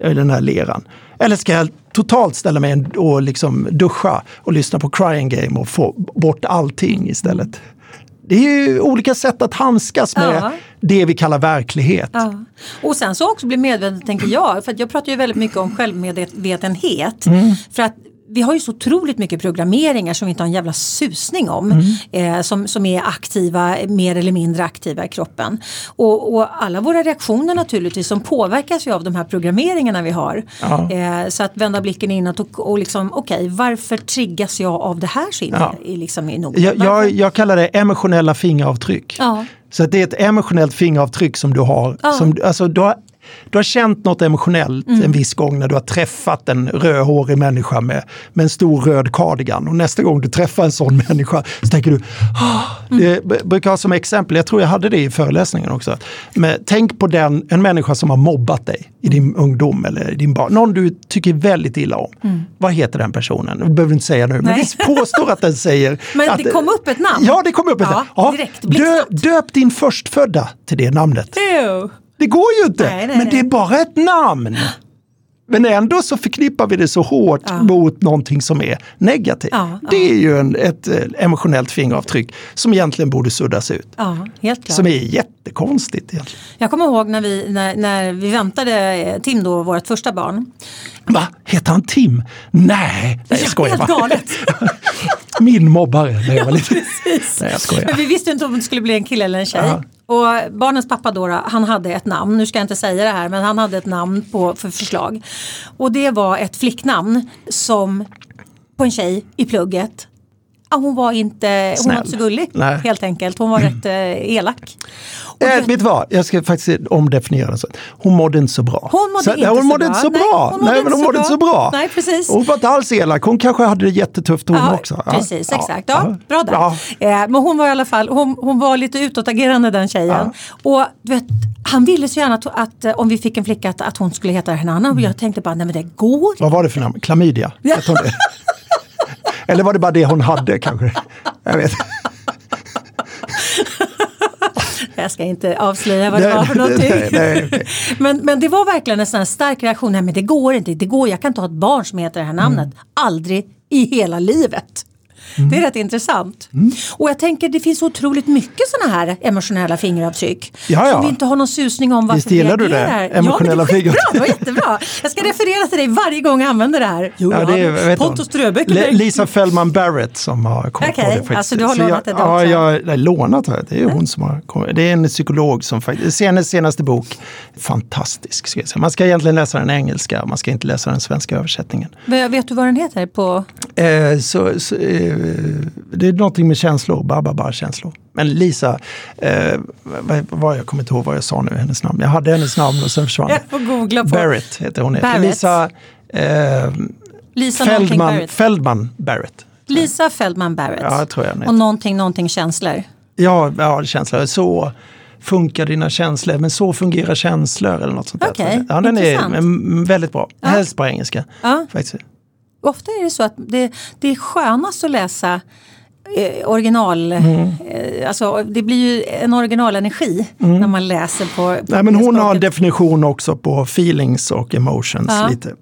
I den här leran. Eller ska jag totalt ställa mig och liksom duscha och lyssna på Crying Game och få bort allting istället? Det är ju olika sätt att handskas med ja. det vi kallar verklighet. Ja. Och sen så också bli medveten, tänker jag, för jag pratar ju väldigt mycket om självmedvetenhet. Mm. För att vi har ju så otroligt mycket programmeringar som vi inte har en jävla susning om. Mm. Eh, som, som är aktiva, mer eller mindre aktiva i kroppen. Och, och, alla våra reaktioner naturligtvis som påverkas ju av de här programmeringarna vi har. Eh, så att vända blicken inåt och, och liksom okej okay, varför triggas jag av det här så ja. i, liksom, i jag, jag, jag, kallar det emotionella fingeravtryck. Ja. Så det är ett emotionellt fingeravtryck som du har. Ja. Som, alltså, du har du har känt något emotionellt mm. en viss gång när du har träffat en rödhårig människa med, med en stor röd cardigan. Och nästa gång du träffar en sån människa så tänker du, oh, det brukar ha som exempel, jag tror jag hade det i föreläsningen också. Men tänk på den, en människa som har mobbat dig i din ungdom eller din barn. Någon du tycker väldigt illa om. Mm. Vad heter den personen? Det behöver inte säga nu, men vi påstår att den säger... men att, det kom upp ett namn? Ja, det kom upp ett namn. Ja, dö, döp din förstfödda till det namnet. Ew. Det går ju inte, nej, nej, men det är bara ett namn. Men ändå så förknippar vi det så hårt ja. mot någonting som är negativt. Ja, det är ju en, ett eh, emotionellt fingeravtryck som egentligen borde suddas ut. helt. Som är jättekonstigt. Egentligen. Jag kommer ihåg när vi, när, när vi väntade eh, Tim, då, vårt första barn. Va, heter han Tim? Nej, nej jag skojar bara. galet. Min mobbare när jag var liten. Nej, jag skojar. Men vi visste inte om det skulle bli en kille eller en tjej. Ja. Och barnens pappa då, han hade ett namn, nu ska jag inte säga det här, men han hade ett namn på, för förslag. Och det var ett flicknamn som på en tjej i plugget Ja, hon var inte, hon var inte så gullig Nej. helt enkelt. Hon var rätt eh, elak. Och Eh, det- vet du vad, jag ska faktiskt omdefiniera det. så. Hon mådde inte så bra. Hon mådde så, inte nej, hon så mådde bra. inte så Nej, bra. hon mådde Nej, men inte hon så mådde så bra. Nej, precis. Hon var inte alls elak. Hon kanske hade det jättetufft hon Ja, också. Ja. Precis, Ja. exakt. Ja, Bra där. Ja. Eh, men hon var i alla fall, hon, hon var lite utåtagerande den tjejen. Och du vet, han ville så gärna att, att eh, om vi fick en flicka att, att hon skulle heta Hernan. Och jag tänkte bara, nej men det går Vad var det för namn? Klamydia? Ja. Hette hon det? Eller var det bara det hon hade kanske? Jag vet. Jag ska inte avslöja vad det Nej, var för någonting. nej, nej, men, men det var verkligen en sån stark reaktion. Nej men det går inte, det går, jag kan inte ha ett barn som heter det här namnet. Mm. Aldrig i hela livet. Det är rätt intressant. Mm. Och jag tänker det finns otroligt mycket sådana här emotionella fingeravtryck. Ja, ja. Som vi inte har någon susning om varför Visst gillar du det? Emotionella ja, men det är skitbra, fingeravtryck. det var jättebra. Jag ska referera till dig varje gång jag använder det här. Jo, Ja, det är, hade vet hon. Pontus Ströbeck. Lisa Fellman Barrett som har kommit på Okej, det. faktiskt. alltså du har Så lånat det jag, då Ja, jag nej, lånat har jag. Det är hon som har kommit. Det är en psykolog som faktiskt, hennes senaste bok, fantastisk. Ska jag säga. Man ska egentligen läsa den engelska, man ska inte läsa den svenska översättningen. Men Vet du vad den heter på? Eh, så, så, eh, det är någonting med känslor, bara, bara, känslor. Men Lisa, eh, vad, vad, jag kommer inte ihåg vad jag sa nu, hennes namn. Jag hade hennes namn och sen försvann Jag det. får googla på. Barrett heter hon. Barrett. Lisa eh, Lisa Feldman, Barrett. Feldman Barrett. Lisa Feldman Barrett. Ja, tror jag Och någonting, någonting känslor. Ja, ja känslor. Så funkar dina känslor, men så fungerar känslor eller något sånt där. Okej, ja, den är intressant. väldigt bra. Helst på engelska. Ja. Faktiskt. Ofta är det så att det, det är skönast att läsa eh, original, Mm. eh, alltså det blir ju en originalenergi när man läser på, på Mm. Nej, men hon har en definition också på feelings och emotions. Ja. lite.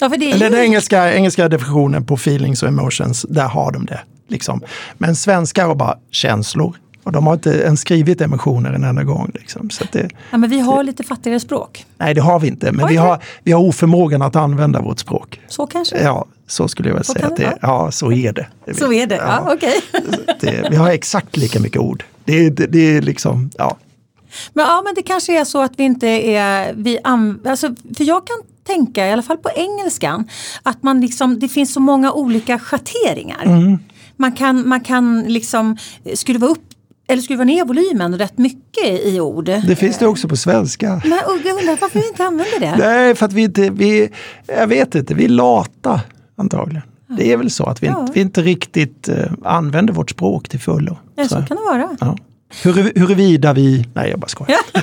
ja, för det är Eller ju, den engelska, engelska definitionen på feelings och emotions, där har de det. Liksom. Men svenskar har bara känslor. Och de har inte ens skrivit emotioner en enda gång. Liksom. Så det, ja, men vi har lite fattigare språk. nej, det har vi inte. Men vi Okej. har, vi har oförmågan att använda vårt språk. Så kanske. Ja, så skulle jag väl säga att det det. Ja, så är det. Så är det, ja, okej. det, vi har exakt lika mycket ord. Det, är- det, det är liksom, ja. Men, ja, men det kanske är så att vi inte är... Vi alltså, för jag kan tänka, i alla fall på engelskan, att man liksom, det finns så många olika schatteringar. Mm. Man, kan, man kan liksom skruva upp eller skruva ner volymen rätt mycket i ord. Det finns det också på svenska. Men jag undrar varför vi inte använder det. Nej, för att vi inte, vi, jag vet inte, vi är lata antagligen. Det är väl så att vi, Ja. inte, vi inte riktigt eh, använder vårt språk till fullo. Ja, så kan det vara. Ja. Hur, huruvida vi, nej jag bara skojar. Ja.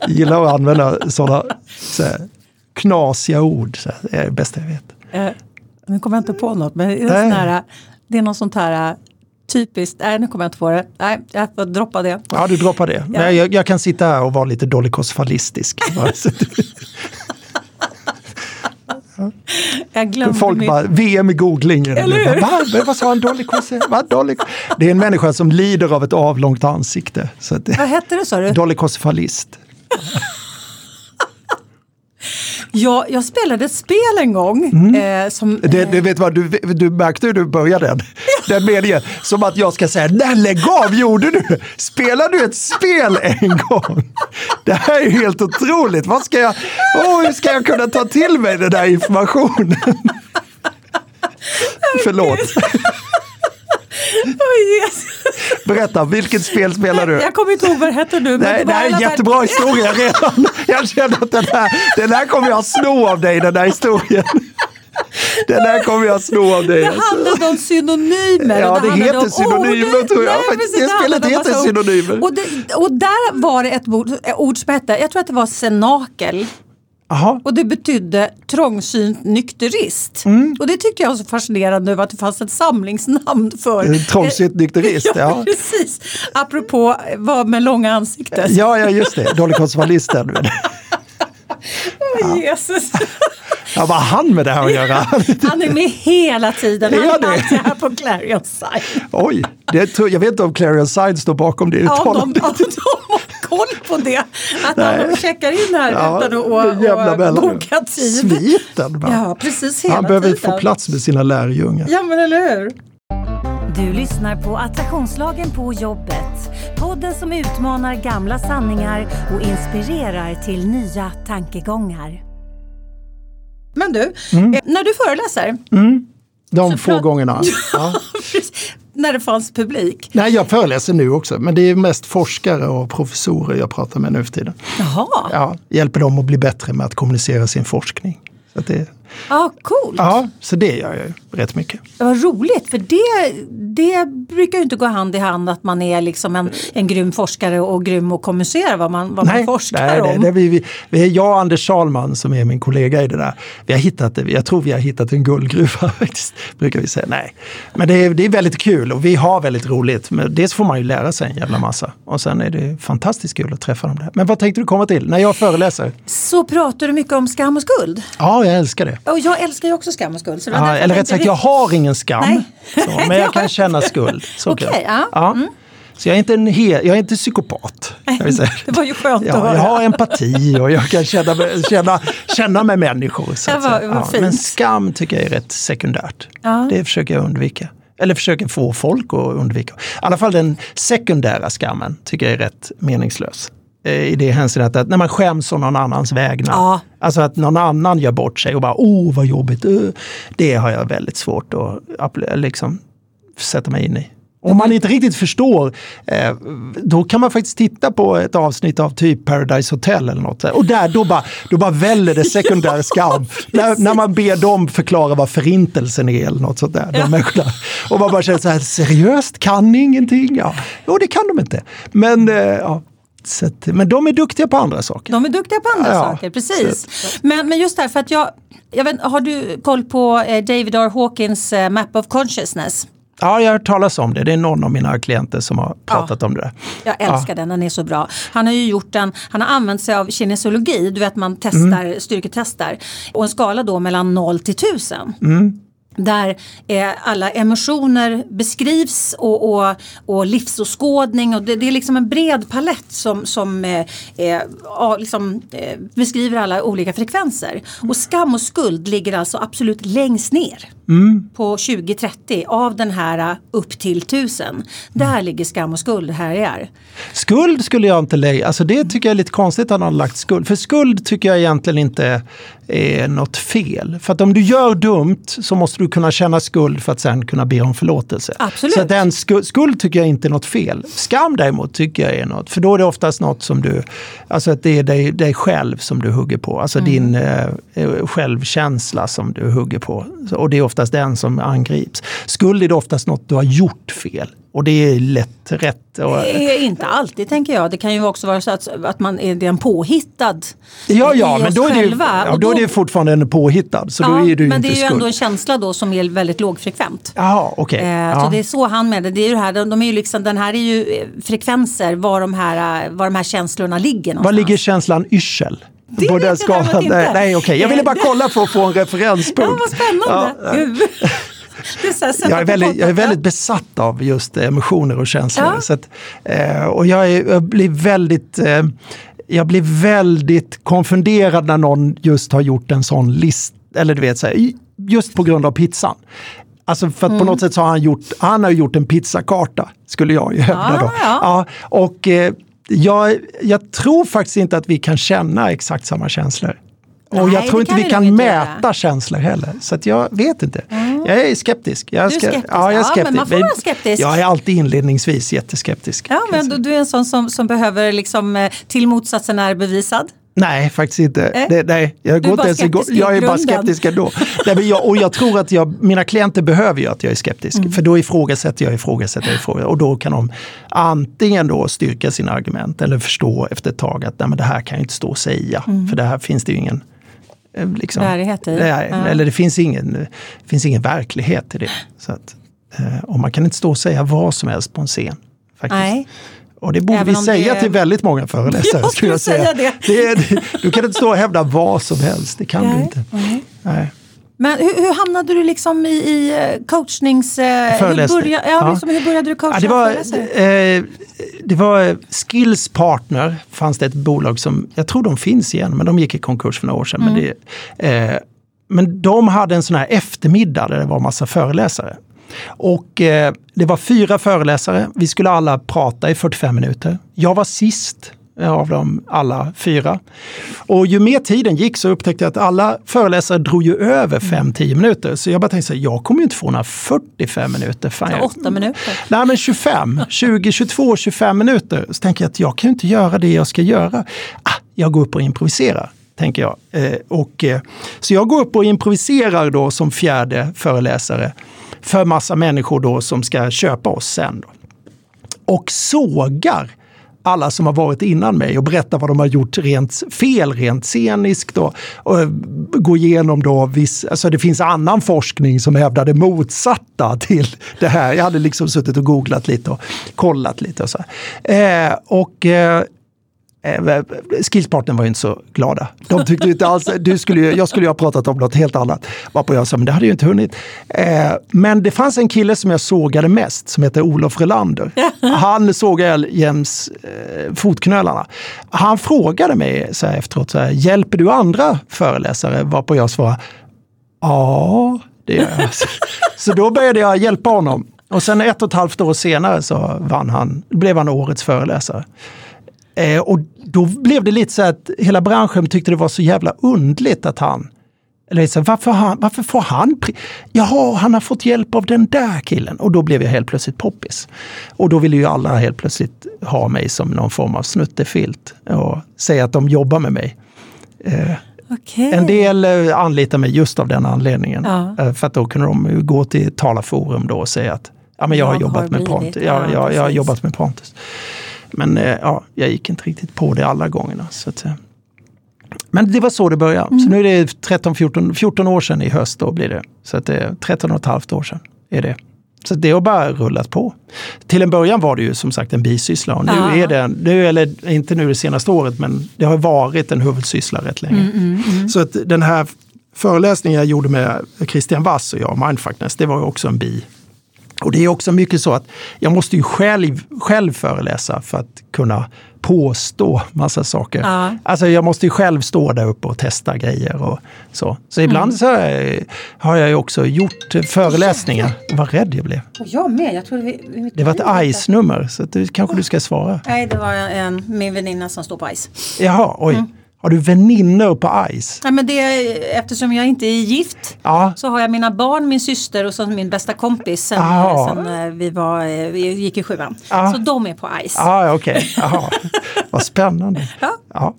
Jag gillar att använda sådana så här, knasiga ord, så här, det är det bästa jag vet. Eh, nu kommer jag inte på något, men det är, sån här, det är något sånt här typiskt, nej nu kommer jag inte på det. Nej, jag får droppa det. Ja, du droppar det. Ja. Men Jag, jag kan sitta här och vara lite att Jag glömde Folk mitt... bara, VM i googling. Eller hur? Va? Vad sa han? Dolik? Det är en människa som lider av ett avlångt ansikte. Så det, Vad hette det sa du? dolikosfalist. Jag, jag spelade ett spel en gång. Eh, som, Mm. Det, det vet vad, du, du märkte hur du började den, den meningen. Som att jag ska säga, nej lägg av, gjorde du? Spelade du ett spel en gång? Det här är helt otroligt. Vad ska jag, oh, hur ska jag kunna ta till mig den där informationen? Förlåt. Oj, Jesus. Berätta, vilket spel spelar du? Jag kommer inte ihåg vad det hette nu. men Nej, det här är en jättebra historia redan. Jag känner att den här, den här kommer jag sno av dig, den här historien. Den här kommer jag sno av dig. Det alltså. handlade om synonymer. Ja, det heter synonymer, ord. tror jag. Nej, precis, det spelet om heter synonymer. Och, det, och där var det ett ord, ett ord som hette, jag tror att det var senakel. Jaha. Och det betydde trångsynt nykterist. Mm. Och det tyckte jag var så fascinerande över att det fanns ett samlingsnamn för. En Trångsynt nykterist, ja, ja. precis. Apropå vad med långa ansiktet. Ja, ja, just det. Dolikosvalisten. Åh, Jesus. Ja, vad har han med det här att göra? Han är med hela tiden. Han Är är alltid här på Clarion Side. Oj, det tror, jag vet inte om Clarion Side står bakom det Ja, om de, uttalandet. de har koll på det. Att Nej. de checkar in här Ja, utan att och, mellanrum. boka tid. Sviten bara. Ja, precis hela Han behöver tiden. få plats med sina lärjungar. Ja, men eller hur? Du lyssnar på Attraktionslagen på jobbet. Podden som utmanar gamla sanningar och inspirerar till nya tankegångar. Men du, Mm. eh, när du föreläser, De Så få gångerna. Ja. När det fanns publik? Nej, jag föreläser nu också, men det är mest forskare och professorer jag pratar med nu för tiden. Jaha, ja, hjälper dem att bli bättre med att kommunicera sin forskning. Så att det, coolt. ja, så det gör jag ju rätt mycket. Det var roligt för det, det brukar ju inte gå hand i hand att man är liksom en, en grym forskare och grym och kommunicerar vad man, vad man forskar nej, om. det, det, vi, vi, vi är jag och Anders Salman som är min kollega i det där. Vi har hittat det, jag tror vi har hittat en guldgruva faktiskt, brukar vi säga. Nej. Men det är, det är väldigt kul och vi har väldigt roligt. Men dels får man ju lära sig en jävla massa och sen är det fantastiskt kul att träffa dem där. Men vad tänkte du komma till när jag föreläser? Så pratar du mycket om skam och skuld. Ja, jag älskar det. Och jag älskar ju också skam och skuld. Så det var Ja, därför eller rätt sagt, jag har ingen skam. Nej. Så, men jag kan känna skuld. Så Okej, kan jag. ja. Mm. Så jag är inte en hel, jag är inte psykopat. säga. Det var ju skönt att Ja, höra. jag har empati och jag kan känna, känna, känna med människor. Så Ja, att säga. vad fint. men skam tycker jag är rätt sekundärt. Ja. Det försöker jag undvika. Eller försöker få folk att undvika. I alla fall den sekundära skammen tycker jag är rätt meningslös. Eh, I det hänseendet att när man skäms om någon annans vägnar. Ja. Alltså att någon annan gör bort sig och bara åh vad jobbigt. eh." Det har jag väldigt svårt att liksom, sätta mig in i. Om man inte riktigt förstår, eh, då kan man faktiskt titta på ett avsnitt av typ Paradise Hotel eller något. Och där, då bara, då bara väller det sekundär skam. när, när man ber dem förklara vad förintelsen är eller något sånt där. De människorna. Och man bara känner så här, seriöst, kan ni ingenting? Ja, jo, det kan de inte. Men, ja, så att, men de är duktiga på andra saker. De är duktiga på andra Ja, saker, precis. Men, men just därför att jag, jag vet, har du koll på eh, David R. Hawkins eh, Map of Consciousness? Ja, jag har hört talas om det. Det är någon av mina klienter som har pratat om det. Jag älskar den, den är så bra. Han har ju gjort den, han har använt sig av kinesologi, du vet man testar, Mm. styrketestar. Och en skala då mellan 0 till 1000. Där eh, alla emotioner beskrivs och, och, och livsåskådning och det, det är liksom en bred palett som, som eh, eh, liksom, eh, beskriver alla olika frekvenser. Och skam och skuld ligger alltså absolut längst ner på 2030 av den här eh, upp till 1000. Där ligger skam och skuld, här är. Skuld skulle jag inte lägga, alltså det tycker jag är lite konstigt att han har lagt skuld. För skuld tycker jag egentligen inte är något fel. För att om du gör dumt så måste du kunna känna skuld för att sen kunna be om förlåtelse. Absolut. Så den skuld, skuld tycker jag inte är något fel. Skam däremot tycker jag är något, för då är det oftast något som du, alltså att det är dig, dig själv som du hugger på. Alltså din eh, eh, självkänsla som du hugger på. Och det är oftast den som angrips. Skuld är det oftast något du har gjort fel. Och det är lätt rätt. Och, inte alltid tänker jag. Det kan ju också vara så att, att man är en påhittad Ja, ja, i men oss då är, det, själva. ja, Och då är det fortfarande en påhittad. Så då Ja, är du men inte det är ju skuld. ändå en känsla då som är väldigt lågfrekvent. Jaha, okej. Eh, ja. Så det är så han med det. det är ju här, de, de är ju liksom, den här är ju eh, frekvenser var de här, eh, var de här känslorna ligger Var någonstans. ligger känslan yrsel? Det På den skalan? Nej, okej. Jag ville bara kolla för att få en referenspunkt. Ja, vad spännande! Ja, Här, jag, är väldigt, jag är väldigt besatt av just emotioner och känslor. Ja. Så att, eh, och jag, är, jag blir väldigt eh, jag blir väldigt konfunderad när någon just har gjort en sån list, eller du vet, så här, just på grund av pizzan. Alltså för att Mm. på något sätt så har han gjort, han har gjort en pizzakarta, skulle jag ju hävda Ja, då. ja. och eh, jag, jag tror faktiskt inte att vi kan känna exakt samma känslor. Och Nej, jag tror inte vi kan mäta göra. känslor heller. Så att jag vet inte. Jag är skeptisk. Jag är ska- skeptisk. Ja, jag är Ja, men skeptisk. man får vara skeptisk. Jag är alltid inledningsvis jätteskeptisk. Ja, men du, du är en sån som, som behöver liksom eh, till motsatsen är bevisad. Nej, faktiskt inte. Eh? Det, nej, jag, går inte ens igång. skeptisk jag är bara skeptisk ändå. nej, jag, och jag tror att jag, mina klienter behöver ju att jag är skeptisk. Mm. För då ifrågasätter jag, ifrågasätter ifrågasätter. Och då kan de antingen då styrka sina argument eller förstå efter ett tag att nej, men det här kan jag inte stå och säga. För det här finns det ju ingen Liksom, Bärighet i. Nej, Ja. Eller det finns ingen, det finns ingen verklighet i det. Så att, eh, och man kan inte stå och säga vad som helst på en scen. Faktiskt. Nej. Och det borde Även vi säga det- till väldigt många föreläsare. Jag skulle säga. säga Det det, du kan inte stå och hävda vad som helst, det kan du Nej. inte. Nej. Nej. Men hur, hur hamnade du liksom i, i eh, coachnings... eh, Hur började, ja, Ja. Liksom, hur började du coacha Ja, det, var, eh, det var Skills Partner, fanns det ett bolag som, jag tror de finns igen, men de gick i konkurs för några år sedan. Men, Mm. det, eh, men de hade en sån här eftermiddag där det var massa föreläsare. Och eh, det var fyra föreläsare, vi skulle alla prata i 45 minuter. Jag var sist av dem alla fyra. Och ju mer tiden gick så upptäckte jag att alla föreläsare drog ju över 5-10 minuter. Så jag bara tänkte så här, jag kommer ju inte få några 45 minuter. Fan, jag, Åtta minuter. Nej men 25, 20, 22, 25 minuter. Så tänker jag att jag kan ju inte göra det jag ska göra. Ah, jag går upp och improviserar tänker jag. Eh, och, eh, så jag går upp och improviserar då som fjärde föreläsare för massa människor då som ska köpa oss sen. Då. Och sågar alla som har varit innan mig och berättar vad de har gjort rent fel, rent sceniskt. och, och gå igenom då viss, alltså det finns annan forskning som hävdar det motsatta till det här. Jag hade liksom suttit och googlat lite och kollat lite. Och så. Eh, och eh, Eh, Skillspartnern var ju inte så glada. De tyckte inte alls, du skulle, jag skulle ju ha pratat om något helt annat. Varpå jag sa, men det hade ju inte hunnit. Eh, men det fanns en kille som jag sågade mest som heter Olof Relander. Han sågade jäms eh, fotknölarna. Han frågade mig så här efteråt, så här, hjälper du andra föreläsare? Varpå jag svarade, ja, det gör jag. så då började jag hjälpa honom. Och sen ett och ett halvt år senare så vann han, blev han årets föreläsare. Eh, och då blev det lite så att hela branschen tyckte det var så jävla undligt att han eller så, varför, han, varför får han... Jaha, han har fått hjälp av den där killen. Och då blev jag helt plötsligt poppis. Och då ville ju alla helt plötsligt ha mig som någon form av snuttefilt och säga att de jobbar med mig. Eh, okay. En del eh, anlitar mig just av den anledningen. Ja. Eh, för att då kunde de gå till talarforum då och säga att ja, men jag, har Jag jobbat har med. Pontus. Ja, Ja, jag, jag har jobbat med Pontus. Men eh, ja, jag gick inte riktigt på det alla gångerna. Så att, eh. Men det var så det började. Mm. Så nu är det 13, 14, 14 år sedan i höst då blir det. Så att det är 13 och ett halvt år sedan är det. Så det har bara rullat på. Till en början var det ju som sagt en bisyssla och nu Ja. är det, nu, eller inte nu det senaste året, men det har varit en huvudsyssla rätt länge. Mm, Så att den här föreläsningen jag gjorde med Christian Wass och jag, Mindfulness, det var också en bi. Och det är också mycket så att jag måste ju själv, själv föreläsa för att kunna påstå massa saker. Ja. Alltså jag måste ju själv stå där uppe och testa grejer och så. Så ibland Mm. så har jag, har jag ju också gjort föreläsningar. Vad rädd jag blev. Och jag med. Jag trodde vi, vi Det var ett ICE-nummer, så du, kanske du ska svara. Nej, det var en, min väninna som står på ICE. Jaha, oj. Mm. Har du väninnor på ICE? Nej, men det, eftersom jag inte är gift Ja, så har jag mina barn, min syster och så min bästa kompis sen, Ah. sen eh, vi, var, eh, vi gick i sjuan. Ah. Så de är på ICE. ah. Jaha. Vad spännande. Ja.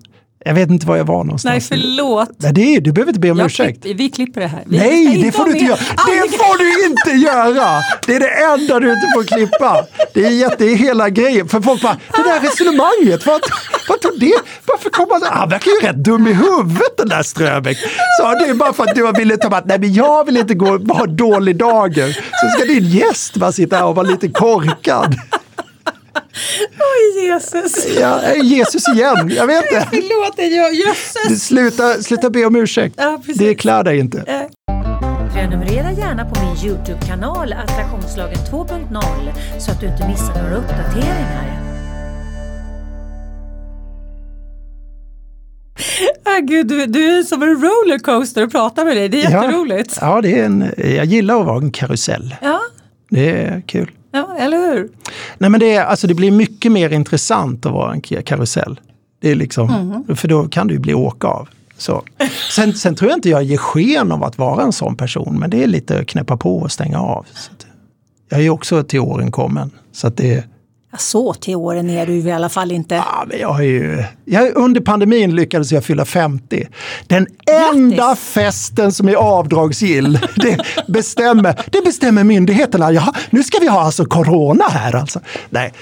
Ja. Jag vet inte var jag var någonstans. Nej, förlåt. Nej, det är, du behöver inte be om Jag ursäkt. klipp, vi klipper det här. Vi Nej, det får du inte med- göra. Det får du inte göra! Det är det enda du inte får klippa. Det är, jätte, det är hela grejen. För folk bara, det där resonemanget, vad, vad tog det? Varför kom han? Han verkar ju rätt dum i huvudet den där Ströbeck. Så det är bara för att du velat ta att nej men jag vill inte gå ha dålig dager. Så ska din gäst bara sitta här och vara lite korkad. Oj, Jesus. Ja, eh, Jesus igen, jag vet inte. Förlåt, jag, Du, jösses. sluta, sluta be om ursäkt. Ja, det klär dig inte. Prenumerera gärna på min Youtube-kanal Attraktionslagen 2.0 så att du inte missar några uppdateringar. Ah, gud, du, du är som en rollercoaster att prata med dig. Det är jätteroligt. Ja, det är en, jag gillar att vara en karusell. Ja, Det är kul. Ja eller hur? Nej, men det, är, alltså, det blir mycket mer intressant att vara en karusell. Det är liksom, Mm. För då kan du bli åka av. Så. Sen, sen tror jag inte jag ger sken av att vara en sån person, men det är lite att knäppa på och stänga av. Jag är ju också till åren kommen. Så att det, Så till åren är du i alla fall inte. ja, men jag har ju, jag, under pandemin lyckades jag fylla 50. Den enda festen som är avdragsgill, det bestämmer, det bestämmer myndigheterna. Jaha, nu ska vi ha alltså corona här alltså. Nej,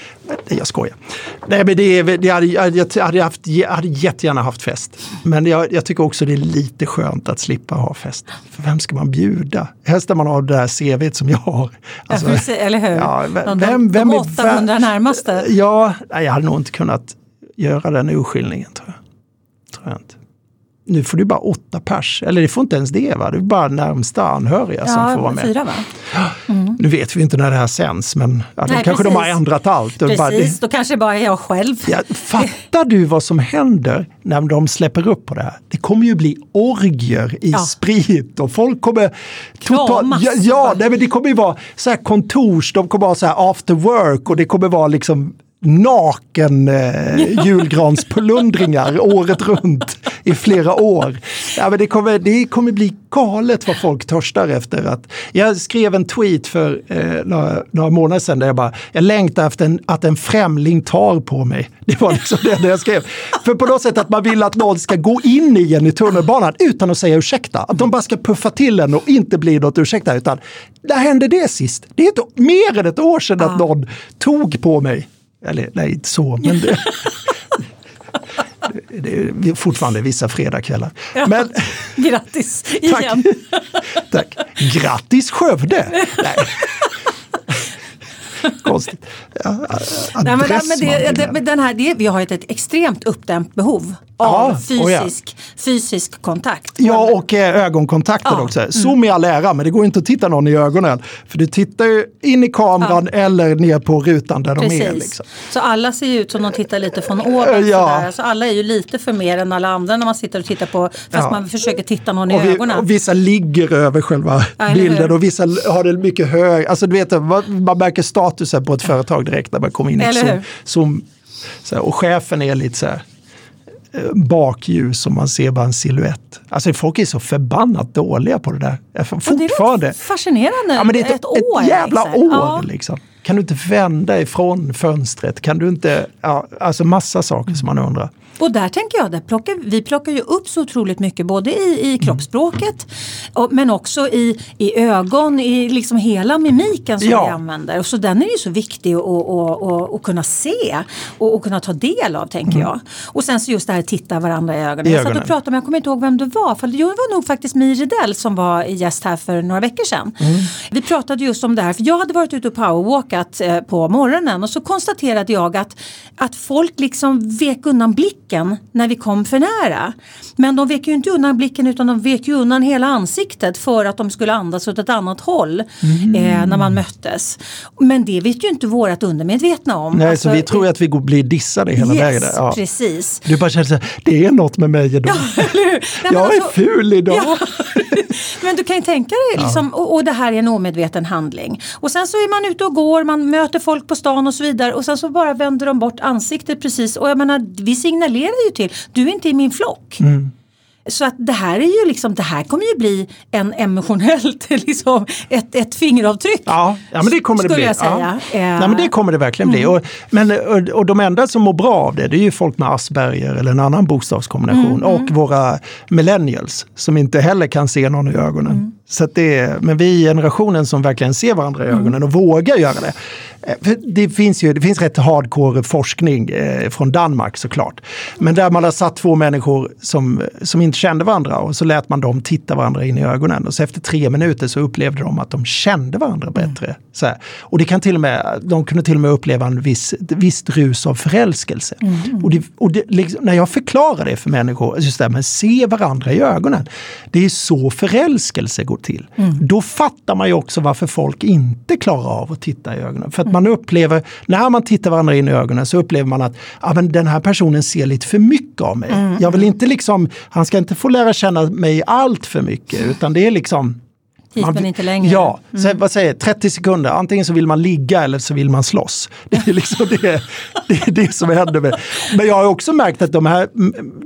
jag skojar. Nej, men det, är- det hade, jag, jag hade, haft, jag hade jättegärna haft fest. Men jag, jag tycker också det är lite skönt att slippa ha fest. För vem ska man bjuda? Helst när man har det där CVt som jag har. Alltså, ja, eller hur? ja, vem- vem- vem de är 800 vä- närmaste. Ja, nej, jag hade nog inte kunnat göra den urskiljningen tror jag. Tror jag inte. Nu får du bara åtta pers, eller det får inte ens det va? Det är bara närmsta anhöriga som får vara Ja, med. fyra va? Nu vet vi inte när det här sänds men ja, de Nej, kanske de har precis. ändrat allt. Och bara, Precis, då kanske det bara är jag själv. det, ja, fattar du vad som händer när de släpper upp på det här? Det kommer ju bli orgier i Ja. sprit och folk kommer... Kramas. ja, ja nej, men det kommer ju vara så här kontors, de kommer ha så här after work och det kommer vara liksom naken eh, julgransplundringar året runt i flera år. Ja, men det, kommer, det kommer bli galet vad folk törstar efter. Att, jag skrev en tweet för eh, några, några månader sedan där jag bara, jag längtar efter en, att en främling tar på mig. Det var liksom det jag skrev. För på något sätt att man vill att någon ska gå in i en i tunnelbanan utan att säga ursäkta. Att de bara ska puffa till en och inte bli något ursäkta. Utan när hände det sist? Det är ett, mer än ett år sedan att någon tog på mig. Eller nej, inte så, men det, det, är fortfarande vissa fredagskvällar. Ja, men, grattis igen! Tack. Grattis Skövde! Nej. Konstigt. Ja, Nej, men, men det, det, den här, det, vi har ett, ett extremt uppdämt behov av ja, fysisk, ja. fysisk kontakt. Ja, och eh, ögonkontakten ja. också. Zoom mm. i all ära, men det går inte att titta någon i ögonen. För du tittar ju in i kameran eller ner på rutan där Precis. de är. Liksom. Så alla ser ju ut som de tittar lite från ovan. Ja. Så alla är ju lite för mer än alla andra när man sitter och tittar på, fast man försöker titta någon och i vi, ögonen. Och vissa ligger över själva bilden och vissa har det mycket högre. Alltså du vet, man märker statusen på ett företag direkt när man kommer in zoom så här, och chefen är lite så här Eh, bakljus och man ser bara en siluett. Alltså folk är så förbannat dåliga på det där. Fortfarande. Det är fascinerande. Ja, men det är ett, ett år. Ett jävla liksom. år ja. liksom. Kan du inte vända ifrån fönstret? Kan du inte, ja, alltså massa saker som man undrar. Och där tänker jag, där plockar, vi plockar ju upp så otroligt mycket både i, i mm. kroppsspråket och, men också i, i ögon, i liksom hela mimiken som ja. vi använder. Och så den är ju så viktig att kunna se och, och, kunna ta del av tänker mm. jag. Och sen så just det här att titta varandra i ögonen. I jag satt och pratade med, jag kommer inte ihåg vem det var, för det var nog faktiskt Mi Redell som var gäst här för några veckor sedan. Mm. Vi pratade just om det här, för jag hade varit ute och powerwalkat eh, på morgonen och så konstaterade jag att, att folk liksom vek undan blicken blicken när vi kom för nära. Men de vek ju inte undan blicken utan de vek ju undan hela ansiktet för att de skulle andas åt ett annat håll mm. eh, när man möttes. Men det vet ju inte vårat undermedvetna om. Nej, alltså, så vi tror ju att vi blir dissade hela yes, vägen. Ja. precis. Du bara känner så det är något med mig idag. Ja, jag är alltså, ful idag. Ja. men du kan ju tänka dig, liksom, och, och, det här är en omedveten handling. Och sen så är man ute och går, man möter folk på stan och så vidare och sen så bara vänder de bort ansiktet precis. Och jag menar, vi signalerar ju till, du är inte i min flock. Mm. Så att det här är ju liksom, det här kommer ju bli en emotionellt, liksom ett, ett fingeravtryck. Ja, ja men det kommer det bli. Jag säga. Ja. Ja. Nej, men det kommer det verkligen bli. Mm. Och, men, och, och de enda som mår bra av det, det är ju folk med Asperger eller en annan bokstavskombination mm, och mm. våra millennials som inte heller kan se någon i ögonen. Mm. Så det, men vi är generationen som verkligen ser varandra i ögonen och vågar göra det. Eh, det finns ju det finns rätt hardcore forskning eh, från Danmark såklart. Men där man har satt två människor som, som inte kände varandra och så lät man dem titta varandra in i ögonen. Och så efter tre minuter så upplevde de att de kände varandra mm. bättre. Så Och det kan till och med, de kunde till och med uppleva en viss, visst rus av förälskelse. Mm. Och, det, och det, liksom, när jag förklarar det för människor, just det här med se varandra i ögonen. Det är så förälskelse går till. Mm. Då fattar man ju också varför folk inte klarar av att titta i ögonen. För att man upplever, när man tittar varandra in i ögonen så upplever man att ja, men den här personen ser lite för mycket av mig. Mm. Jag vill inte liksom, han ska inte få lära känna mig allt för mycket utan det är liksom Hit man, men inte längre. Ja, mm. så, vad säger 30 sekunder, antingen så vill man ligga eller så vill man slåss. Det är liksom det, det, är det som händer. Med. Men jag har också märkt att de här,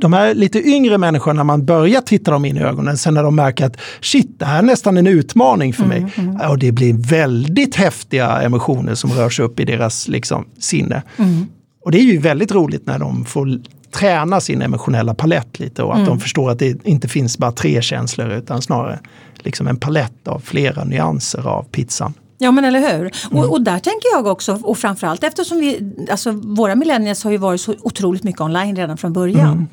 de här lite yngre människorna, när man börjar titta dem in i ögonen, sen när de märker att shit, det här är nästan en utmaning för mig. Mm, mm. Och det blir väldigt häftiga emotioner som rörs upp i deras liksom, sinne. Mm. Och det är ju väldigt roligt när de får träna sin emotionella palett lite och att mm. de förstår att det inte finns bara tre känslor utan snarare liksom en palett av flera nyanser av pizzan. Ja men eller hur. Mm. Och, och, där tänker jag också, och framförallt eftersom vi, alltså våra millennials har ju varit så otroligt mycket online redan från början.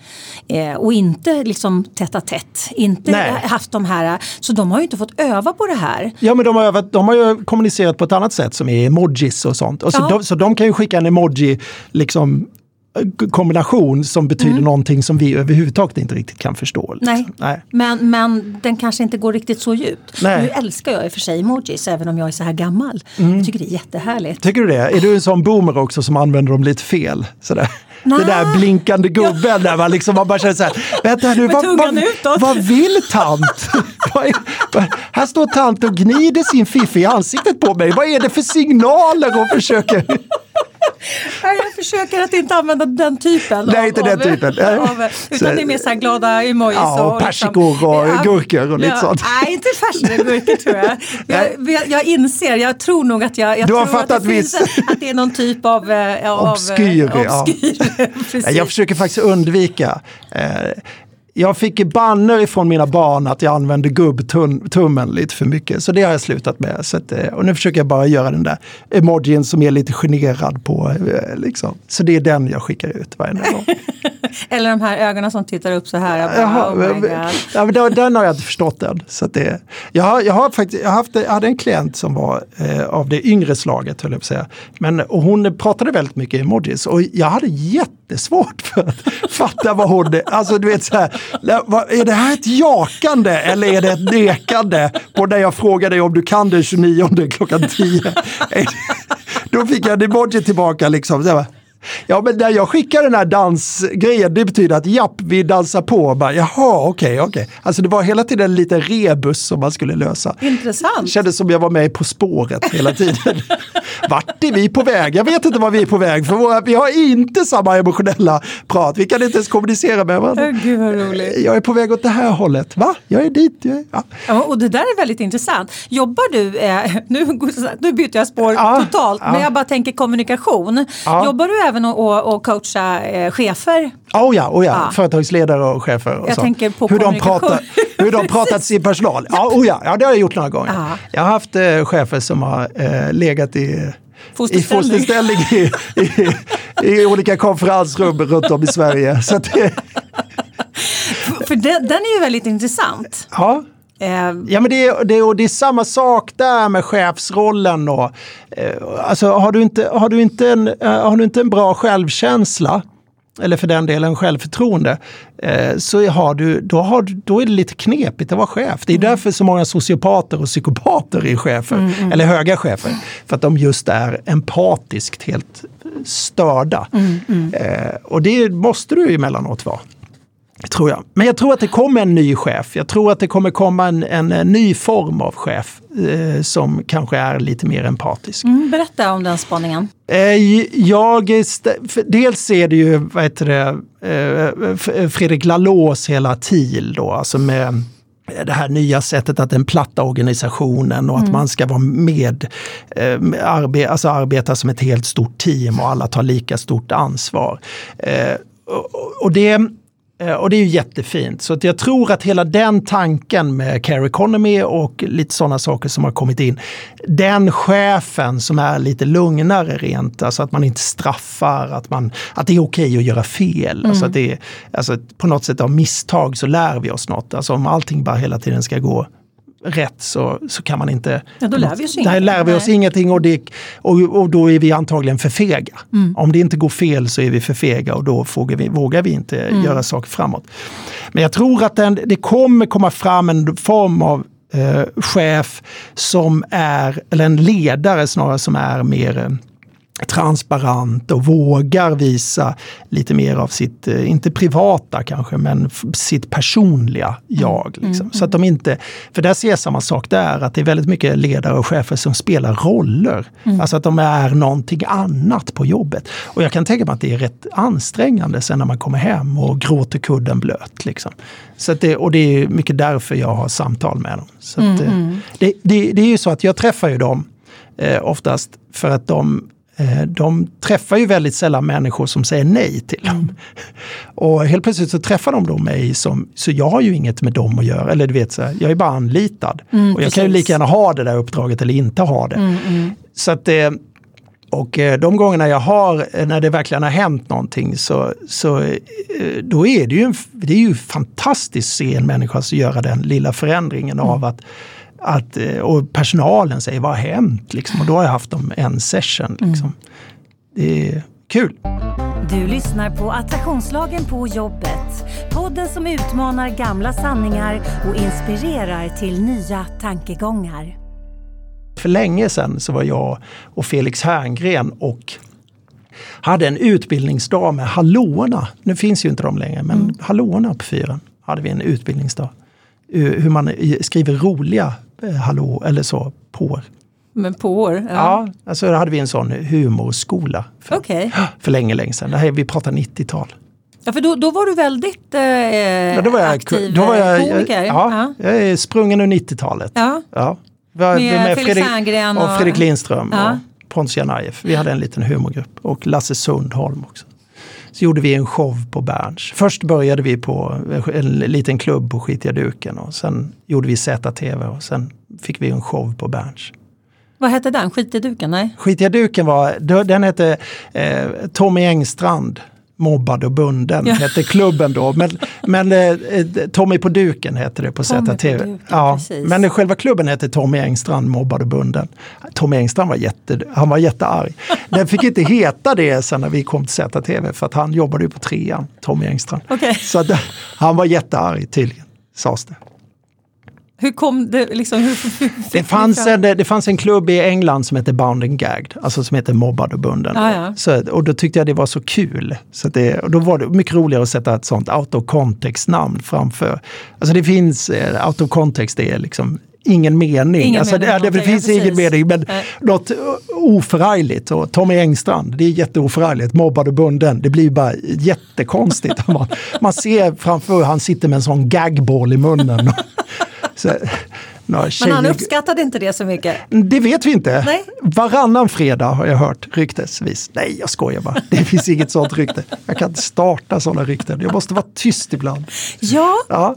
Mm. Eh, och inte liksom tätt a tätt, inte Nej. haft de här, så de har ju inte fått öva på det här. Ja men de har, övat, de har ju kommunicerat på ett annat sätt som är emojis och sånt. Och så, ja. de, så de kan ju skicka en emoji liksom kombination som betyder mm. någonting som vi överhuvudtaget inte riktigt kan förstå. Liksom. Nej. Nej. Men, men den kanske inte går riktigt så djupt. Nej. Nu älskar jag i och för sig emojis även om jag är så här gammal. Mm. Jag tycker det är jättehärligt. Tycker du det? Är du en sån boomer också som använder dem lite fel? Sådär? Det där blinkande gubben ja. där man liksom man bara känner så här, vänta nu, vad, vad, vad, vill tant? här står tant och gnider sin fiffi i ansiktet på mig, vad är det för signaler hon försöker jag försöker att inte använda den typen. Nej, av, inte den av, typen. Av, utan det är mer så här glada emojis. Ja, och persikor och ja, gurkor och lite ja, sånt. Nej, inte persikor och gurkor tror jag. Jag, jag. jag inser, jag tror nog att jag, jag Du har tror fattat att, det finns, viss- att det är någon typ av... eh, Obskyr, eh, ja. obskyr. Jag försöker faktiskt undvika. Eh, jag fick banner ifrån mina barn att jag använde gubbtummen lite för mycket. Så det har jag slutat med. Så att, eh, och nu försöker jag bara göra den där emojin som är lite generad på. Eh, liksom. Så det är den jag skickar ut varje gång. Eller de här ögonen som tittar upp så här. Bara, Jaha, oh my God. ja, men då- den har jag inte förstått än. Så det, jag, har, jag, har faktiskt, jag, haft, jag hade en klient som var eh, av det yngre slaget, höll jag på att säga. Men, och hon pratade väldigt mycket emojis och jag hade jättesvårt för att fatta vad hon... Alltså du vet så här, "Nej, vad- är det här ett jakande eller är det ett nekande? På när jag frågade dig om du kan den 29 klockan 10. Då fick jag en emoji tillbaka liksom. Så här, Ja, men när jag skickar den här dansgrejen, det betyder att japp, vi dansar på. Bara, Jaha, okej, okej. Alltså det var hela tiden en liten rebus som man skulle lösa. Intressant. Kändes som jag var med På spåret hela tiden. Vart är vi på väg? Jag vet inte var vi är på väg, för våra, vi har inte samma emotionella prat. Vi kan inte ens kommunicera med varandra. Åh, Gud vad roligt. Jag är på väg åt det här hållet. Va? Jag är dit. Jag är, ja. Ja, och det där är väldigt intressant. Jobbar du, eh, nu, nu byter jag spår Ja, totalt, ja. men jag bara tänker kommunikation. Jobbar du även och, och coacha eh, chefer? Oh ja, oh ja. Ja. företagsledare och chefer. Och Jag så. tänker på hur de pratar, hur de pratar till sin personal. Ja, oh ja, ja, det har jag gjort några gånger. Ja. Jag har haft eh, chefer som har eh, legat i, i Fosterställning. fosterställning i, i, i olika konferensrum runt om i Sverige. Så att, det- För den, den är ju väldigt intressant. ja. Eh, Ja men det är, det, är, och det är samma sak där med chefsrollen. Och, eh, alltså, har, du inte, har, du inte en, eh, har du inte en bra självkänsla, eller för den delen självförtroende, så har du, då, har, då är det lite knepigt att vara chef. Det är därför så många sociopater och psykopater är chefer, eller höga chefer. För att de just är empatiskt helt störda. Eh, och det måste du emellanåt vara. Tror jag. Men jag tror att det kommer en ny chef. Jag tror att det kommer komma en, en, en ny form av chef eh, som kanske är lite mer empatisk. mm, berätta om den spaningen. Eh, jag, dels är det ju vad heter det, eh, Fredrik Laloz hela TIL då, alltså med det här nya sättet att den platta organisationen och att man ska vara med, eh, arbe, alltså arbeta som ett helt stort team och alla tar lika stort ansvar. Eh, och, och det Eh, Och det är ju jättefint. Så att jag tror att hela den tanken med care economy och lite sådana saker som har kommit in. Den chefen som är lite lugnare rent, alltså att man inte straffar, att, man, att det är okej att göra fel. Alltså att det är, alltså på något sätt av misstag så lär vi oss något. Alltså om allting bara hela tiden ska gå rätt så, så kan man inte... Ja, då lär vi oss Där ingenting. lär vi oss ingenting och, det, och, och då är vi antagligen för fega. Mm. Om det inte går fel så är vi för fega och då vågar vi, vågar vi inte Mm. göra saker framåt. Men jag tror att den, det kommer komma fram en form av eh, chef som är, eller en ledare snarare som är mer transparent och vågar visa lite mer av sitt, eh, inte privata kanske, men sitt personliga jag. Liksom. Så att de inte, för där ser jag samma sak där, att det är väldigt mycket ledare och chefer som spelar roller. Alltså att de är någonting annat på jobbet. Och jag kan tänka mig att det är rätt ansträngande sen när man kommer hem och gråter kudden blöt. Liksom. Så att det, och det är mycket därför jag har samtal med dem. Så att, eh, det, det, det är ju så att jag träffar ju dem eh, oftast för att de de träffar ju väldigt sällan människor som säger nej till dem. Och helt plötsligt så träffar de då mig, som, så jag har ju inget med dem att göra. Eller du vet, så här, jag är bara anlitad. och jag kan ju precis. lika gärna ha det där uppdraget eller inte ha det. Så att, eh, och eh, de gångerna jag har, eh, när det verkligen har hänt någonting, så, så eh, då är det ju, en, det är ju fantastiskt att se en människa göra den lilla förändringen av att att, eh, och personalen säger vad har hänt? Liksom. Och då har jag haft dem en session. Liksom. Det är kul. Du lyssnar på Attraktionslagen på jobbet. Podden som utmanar gamla sanningar och inspirerar till nya tankegångar. För länge sedan så var jag och Felix Herngren och hade en utbildningsdag med Hallåorna. Nu finns ju inte de längre, men Mm. Hallåorna på fyren hade vi en utbildningsdag. Hur man skriver roliga hallå eller så på Men på år? Ja, ja alltså då hade vi en sån humorskola för, Okej. för länge, länge sedan. Det här, vi pratar 90-tal. Ja, för då, då var du väldigt eh, Ja, då var jag, aktiv då var jag, komiker. ja, jag är sprungen ur 90-talet. Ja. Ja. Var, Med Felix Herngren och, och- Fredrik Lindström Ja. och Pontus Janajev. Vi hade en liten humorgrupp och Lasse Sundholm också. Så gjorde vi en show på Berns. Först började vi på en liten klubb på Skitiga duken och sen gjorde vi ZTV och sen fick vi en show på Berns. Vad hette den? Skit i duken? Nej? Skitiga duken var, den hette eh, Tommy Engstrand mobbad och bunden Ja. hette klubben då. Men, men eh, eh, Tommy på duken hette det på ZTV. Ja, precis. men själva klubben hette Tommy Engstrand mobbad och bunden. Tommy Engstrand var, jätte, han var jättearg. Den fick inte heta det sen när vi kom till ZTV för att han jobbade ju på trean, Tommy Engstrand. Okej. Så att, han var jättearg tydligen, sades det. Hur kom det liksom? Hur, hur, Det fanns, en, det fanns en klubb i England som hette Bound and Gagged, alltså som heter Mobbad och bunden. Ja, ja. Så, och då tyckte jag det var så kul. Så det, och då var det mycket roligare att sätta ett sånt out of context namn framför. Alltså det finns, eh, out of context det är liksom ingen mening. Ingen alltså mening det, det, någonting, finns ja, ingen mening, men Nej. något oförargligt. Och Tommy Engstrand, det är jätteoförargligt. Mobbad och bunden, det blir bara jättekonstigt. man, man ser framför hur han sitter med en sån gaggboll i munnen. Så, några Men han uppskattade inte det så mycket. det vet vi inte. Nej. Varannan fredag har jag hört ryktesvis. Nej, jag skojar bara. Det finns inget sånt rykte. Jag kan inte starta sådana rykten. Jag måste vara tyst ibland. Ja, Ja.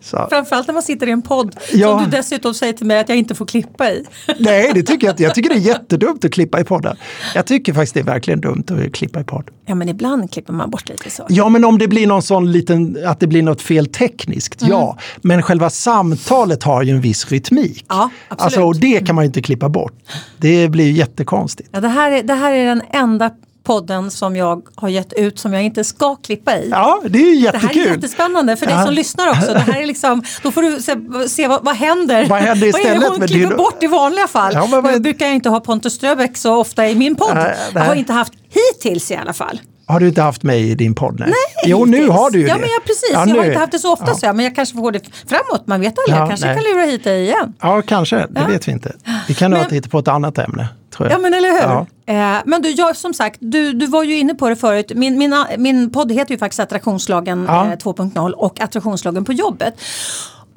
Så. framförallt när man sitter i en podd Ja. som du dessutom säger till mig att jag inte får klippa i. Nej, det tycker jag inte. Jag tycker det är jättedumt att klippa i podden. Jag tycker faktiskt det är verkligen dumt att klippa i podd. Ja, men ibland klipper man bort lite så. Ja, men om det blir någon sån liten, att det blir något fel tekniskt, Mm. ja. Men själva samtalet har ju en viss rytmik. Ja, absolut. Alltså, och det kan man ju inte klippa bort. Det blir ju jättekonstigt. Ja, det, här är, det här är den enda podden som jag har gett ut som jag inte ska klippa i. Ja, det är ju Det här är jättekul. jättespännande för dig Ja. som lyssnar också. Det här är liksom, då får du se, se vad, vad händer. Vad händer Vad är istället det hon med klipper din- bort i vanliga fall? Ja, men vad- Nu brukar jag inte ha Pontus Ströbeck så ofta i min podd. Nej, Jag har nej. inte haft hittills i alla fall. Har du inte haft mig i din podd? Nej, jo, hittills. nu har du ju ja, det. Men ja, precis. Ja, jag har inte haft det så ofta Ja. så jag, men jag kanske får det framåt. Man vet aldrig. Ja, jag kanske nej. kan lura hit dig igen. Ja, kanske. Det vet vi inte. Vi kan nog Men- hitta på ett annat ämne. Tror jag. Ja men eller hur. Eh, men du, jag, som sagt, du, du var ju inne på det förut. Min, min, min podd heter ju faktiskt Attraktionslagen Ja. eh, 2.0 och Attraktionslagen på jobbet.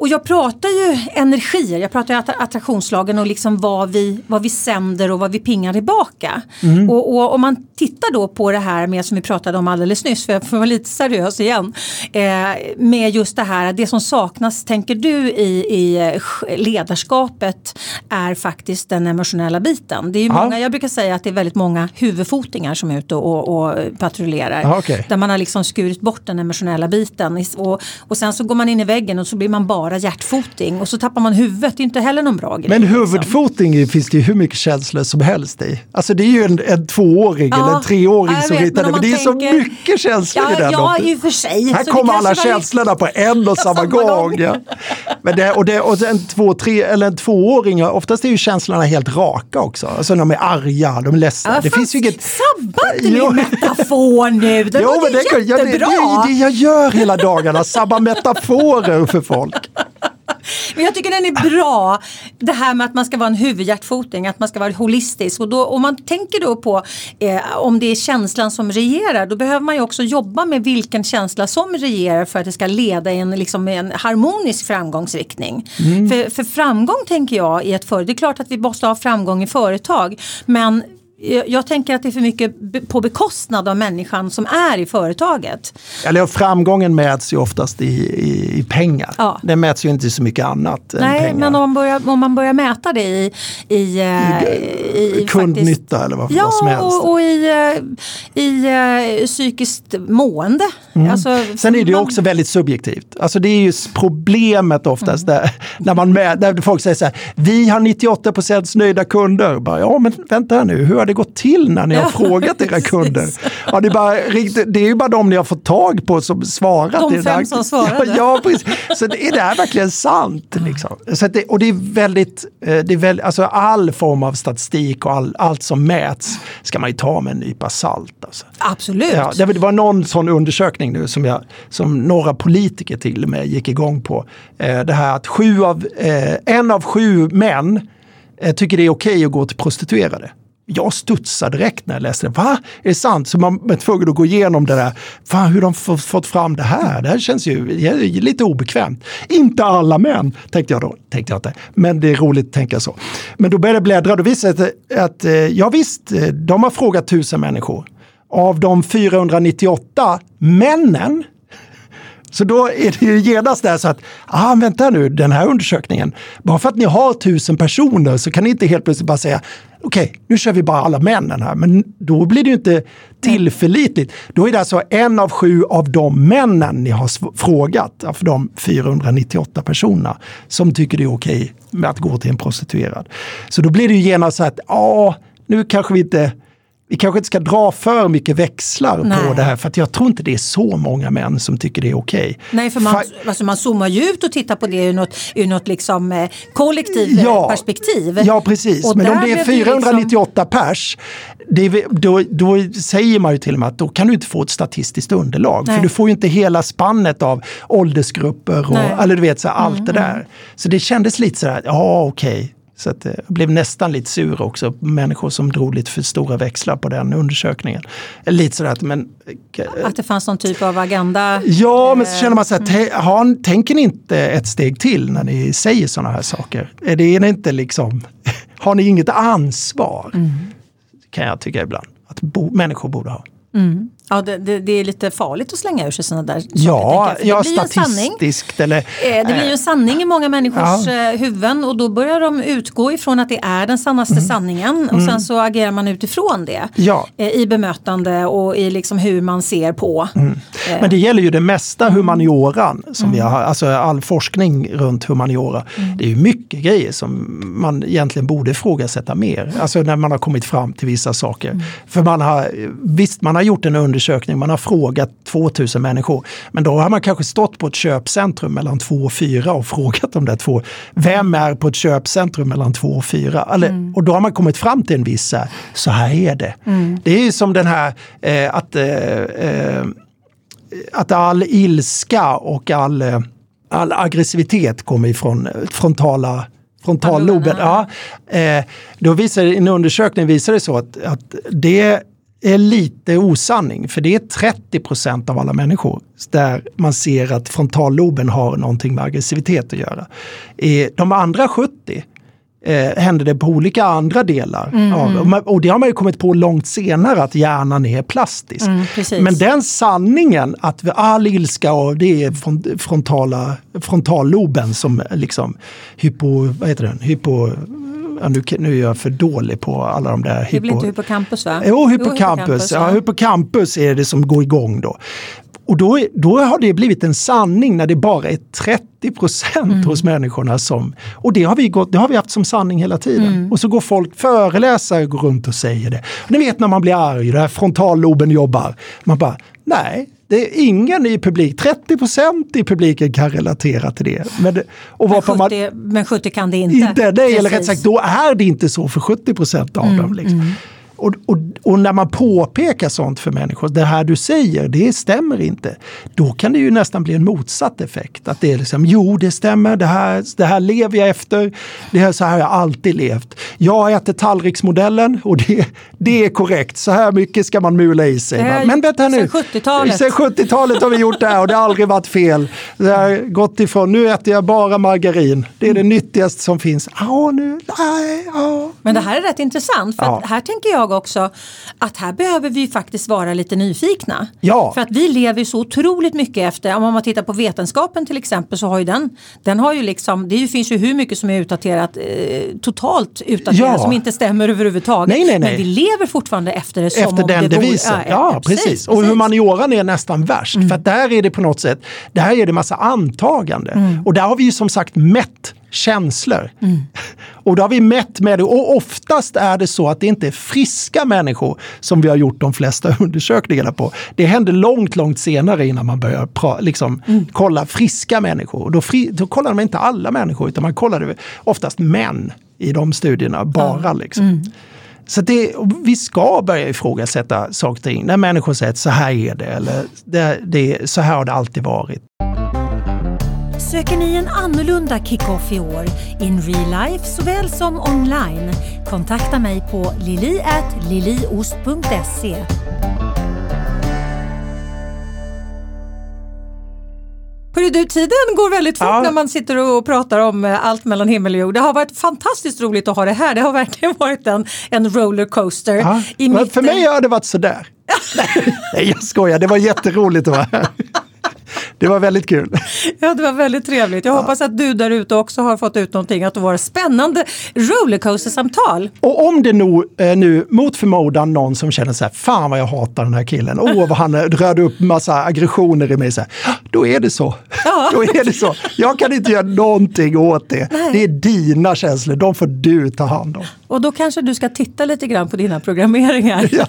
Och jag pratar ju energier, jag pratar ju att- attraktionslagen och liksom vad vi, vad vi sänder och vad vi pingar tillbaka. Mm. Och, och om man tittar då på det här med som vi pratade om alldeles nyss, för jag får vara lite seriös igen. Eh, med just det här, det som saknas tänker du i, i eh, ledarskapet är faktiskt den emotionella biten. Det är många, jag brukar säga att det är väldigt många huvudfotingar som är ute och, och patrullerar. Ja, okej. Där man har liksom skurit bort den emotionella biten. Och, och sen så går man in i väggen och så blir man bara hjärtfoting och så tappar man huvudet. Det är inte heller någon bra grej. Men liksom. huvudfoting finns det ju hur mycket känslor som helst i. Alltså det är ju en, en tvååring Ja, eller en treåring ja, jag som vet, ritar men det. Men det är man så tänker- mycket känslor Ja, i den. ja i och för sig. Här det kommer alla känslorna på en och samma Samma gång. gång. Ja. Men det, och, det, och en, två, tre, eller en tvååring, oftast är ju känslorna helt raka också. Alltså de är arga, de är ledsna. Ja, det finns ju inget... Sabba inte Jo. min metafor nu! Den var ju det, ja, det, det jättebra! är ju det jag gör hela dagarna, sabba metaforer för folk. Men jag tycker den är bra. Det här med att man ska vara en huvudhjärtfoting, att man ska vara holistisk. Och då, om man tänker då på eh, om det är känslan som regerar, då behöver man ju också jobba med vilken känsla som regerar för att det ska leda i en, liksom, en harmonisk framgångsriktning. För, för framgång tänker jag i ett företag, det är klart att vi måste ha framgång i företag, men jag tänker att det är för mycket på bekostnad av människan som är i företaget. Eller framgången mäts ju oftast i, i, i pengar. Ja. Den mäts ju inte i så mycket annat än Nej, pengar. men om man, börjar, om man börjar mäta det i, i, eh, i, i Kundnytta faktiskt- eller vad, vad som Ja, helst. och, och i, eh, i eh, psykiskt mående. Alltså, Mm. Sen är det ju också väldigt subjektivt. Alltså det är ju problemet oftast Mm. där, när, man med, när folk säger så här, vi har 98% nöjda kunder. Bara, ja men vänta här nu, hur har det gått till när ni har Ja, frågat era kunder? Ja, det, är bara, det är ju bara de ni har fått tag på som svarat. De fem som svarade. Ja, ja precis. Så det, är det här verkligen sant? Liksom? Så det, och det är väldigt, eh, det är väl, alltså all form av statistik och all, allt som mäts ska man ju ta med en nypa salt. Alltså. Absolut. Ja, det var någon sån undersökning nu som, jag, som några politiker till och med gick igång på. Eh, det här att sju av, eh, en av sju män tycker det är okej okay att gå till prostituerade. Jag studsade direkt när jag läste det. Va? Är det sant? Så man är tvungen att gå igenom det där. Fan, hur de fått fram det här? Det här känns ju lite obekvämt. Inte alla män, tänkte jag då. Tänkte jag inte. Men det är roligt att tänka så. Men då började jag bläddra. Då visade det sig att, att ja visst, eh, de har frågat tusen människor. Av de 498 männen så då är det ju genast där så att, ah, vänta nu, den här undersökningen, bara för att ni har tusen personer så kan ni inte helt plötsligt bara säga, okej, okay, nu kör vi bara alla männen här, men då blir det ju inte tillförlitligt. Då är det alltså en av sju av de männen ni har frågat, för de 498 personerna, som tycker det är okej okay med att gå till en prostituerad. Så då blir det ju genast så att, ja, nu kanske vi inte vi kanske inte ska dra för mycket växlar Nej. på det här för att jag tror inte det är så många män som tycker det är okej. Okay. Nej, för man, för, alltså man zoomar ju ut och tittar på det ur något, ur något liksom, eh, kollektivt eh, ja, perspektiv. Ja, precis. Och Men om det är 498 liksom... pers, det, då, då säger man ju till och med att då kan du inte få ett statistiskt underlag. Nej. För du får ju inte hela spannet av åldersgrupper och eller du vet, så allt mm, det där. Mm. Så det kändes lite sådär, ja okej. Okay så att eh, jag blev nästan lite sur också. Människor som drog lite för stora växlar på den undersökningen. Lite sådär att, men, eh, att det fanns någon typ av agenda? Ja, men så känner man så här, mm. har, tänker ni inte ett steg till när ni säger sådana här saker? Är det, är det inte liksom, har ni inget ansvar? Mm. Kan jag tycka ibland att bo, människor borde ha. Mm. Ja, det, det, det, är lite farligt att slänga ur sig sådana där saker. Ja, ja statistiskt. Eller, eh, det blir ju en sanning i många människors ja. Eh, huvuden och då börjar de utgå ifrån att det är den sannaste mm. sanningen och mm. sen så agerar man utifrån det ja. Eh, i bemötande och i liksom hur man ser på. Mm. Men det gäller ju det mesta humanioran som vi mm. har, alltså all forskning runt humaniora. Mm. Det är ju mycket grejer som man egentligen borde ifrågasätta mer. Alltså när man har kommit fram till vissa saker. Mm. För man har, visst, man har gjort en undersökning undersökning, man har frågat 2000 människor. Men då har man kanske stått på ett köpcentrum mellan två och fyra och frågat de där två. Vem är på ett köpcentrum mellan två och fyra? Eller, mm. Och då har man kommit fram till en viss, så här är det. Mm. Det är som den här eh, att, eh, eh, att all ilska och all, eh, all aggressivitet kommer ifrån frontala frontalloben. Ja, eh, då visar, en undersökning visar det så att, att det är lite osanning, för det är 30 procent av alla människor där man ser att frontalloben har någonting med aggressivitet att göra. De andra 70 eh, händer det på olika andra delar. Mm. Av, och det har man ju kommit på långt senare att hjärnan är plastisk. Mm, Men den sanningen att all ilska och det är frontala, frontalloben som liksom hypo, vad heter den? hypo ja, nu, nu är jag för dålig på alla de där... Det blir inte hippocampus va? Jo, hippocampus. Ja, hippocampus är det som går igång då. Och då, då har det blivit en sanning när det bara är 30 procent mm. hos människorna som... Och det har, vi gått, det har vi haft som sanning hela tiden. Mm. Och så går folk, föreläsare går runt och säger det. Och ni vet när man blir arg, där frontalloben jobbar. Man bara, nej, det är ingen i publik, 30 procent i publiken kan relatera till det. Men, och men, 70, man, men 70 kan det inte. Inte, det, eller rätt sagt, då är det inte så för 70 procent av mm, dem. Liksom. Mm. Och, och, och, när man påpekar sånt för människor, det här du säger, det stämmer inte. Då kan det ju nästan bli en motsatt effekt. Att det är liksom, jo det stämmer, det här, det här lever jag efter. Det här, så här har jag alltid levt. Jag äter tallriksmodellen och det, det är korrekt. Så här mycket ska man mula i sig. Här, Men vänta nu. Sen 70-talet. Sen 70-talet har vi gjort det här och det har aldrig varit fel. Det har gått ifrån, nu äter jag bara margarin. Det är det nyttigaste som finns. Ja, nu, nej, ja. Men det här är rätt intressant för ja. här tänker jag också att här behöver vi faktiskt vara lite nyfikna. Ja. För att vi lever så otroligt mycket efter, om man tittar på vetenskapen till exempel så har ju den, den har ju liksom, det finns ju hur mycket som är utdaterat, eh, totalt utdaterat ja. som inte stämmer överhuvudtaget. Nej, nej, nej. Men vi lever fortfarande efter det som efter om den det devisen. Vore, ja, ja, precis. precis. Och humanioran är nästan värst. Mm. För där är det på något sätt, där är det massa antagande. Mm. Och där har vi ju som sagt mätt känslor. Mm. Och då har vi mätt med det och oftast är det så att det inte är friska människor som vi har gjort de flesta undersökningarna på. Det händer långt, långt senare innan man börjar pra, liksom, mm. kolla friska människor. Då, fri, då kollar man inte alla människor utan man kollar oftast män i de studierna bara. Mm. Liksom. Så det, vi ska börja ifrågasätta saker och ting när människor säger att så här är det eller det, det, så här har det alltid varit. Söker ni en annorlunda kick-off i år, in real life såväl som online? Kontakta mig på lili.liliost.se. Hörru du, tiden går väldigt fort Ja. när man sitter och pratar om eh, allt mellan himmel och jord. Det har varit fantastiskt roligt att ha det här. Det har verkligen varit en, en rollercoaster. Ja. I Men mitt, för mig har det varit sådär. Nej, jag skojar. Det var jätteroligt att vara här. Det var väldigt kul. Ja, det var väldigt trevligt. Jag hoppas att du där ute också har fått ut någonting. Att det var spännande rollercoaster-samtal. Och om det nog, eh, nu mot förmodan någon som känner så här, fan vad jag hatar den här killen, åh vad han eh, rörde upp massa aggressioner i mig, så här, då är det så. Ja. Då är det så. Jag kan inte göra någonting åt det. Det är dina känslor, de får du ta hand om. Och då kanske du ska titta lite grann på dina programmeringar. Ja.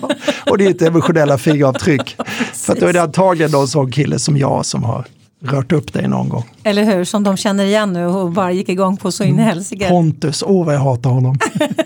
Och ditt emotionella fingeravtryck. För då är det antagligen någon sån kille som jag som har rört upp dig någon gång. Eller hur? Som de känner igen nu och bara gick igång på så in i helsike. Pontus, åh vad jag hatar honom.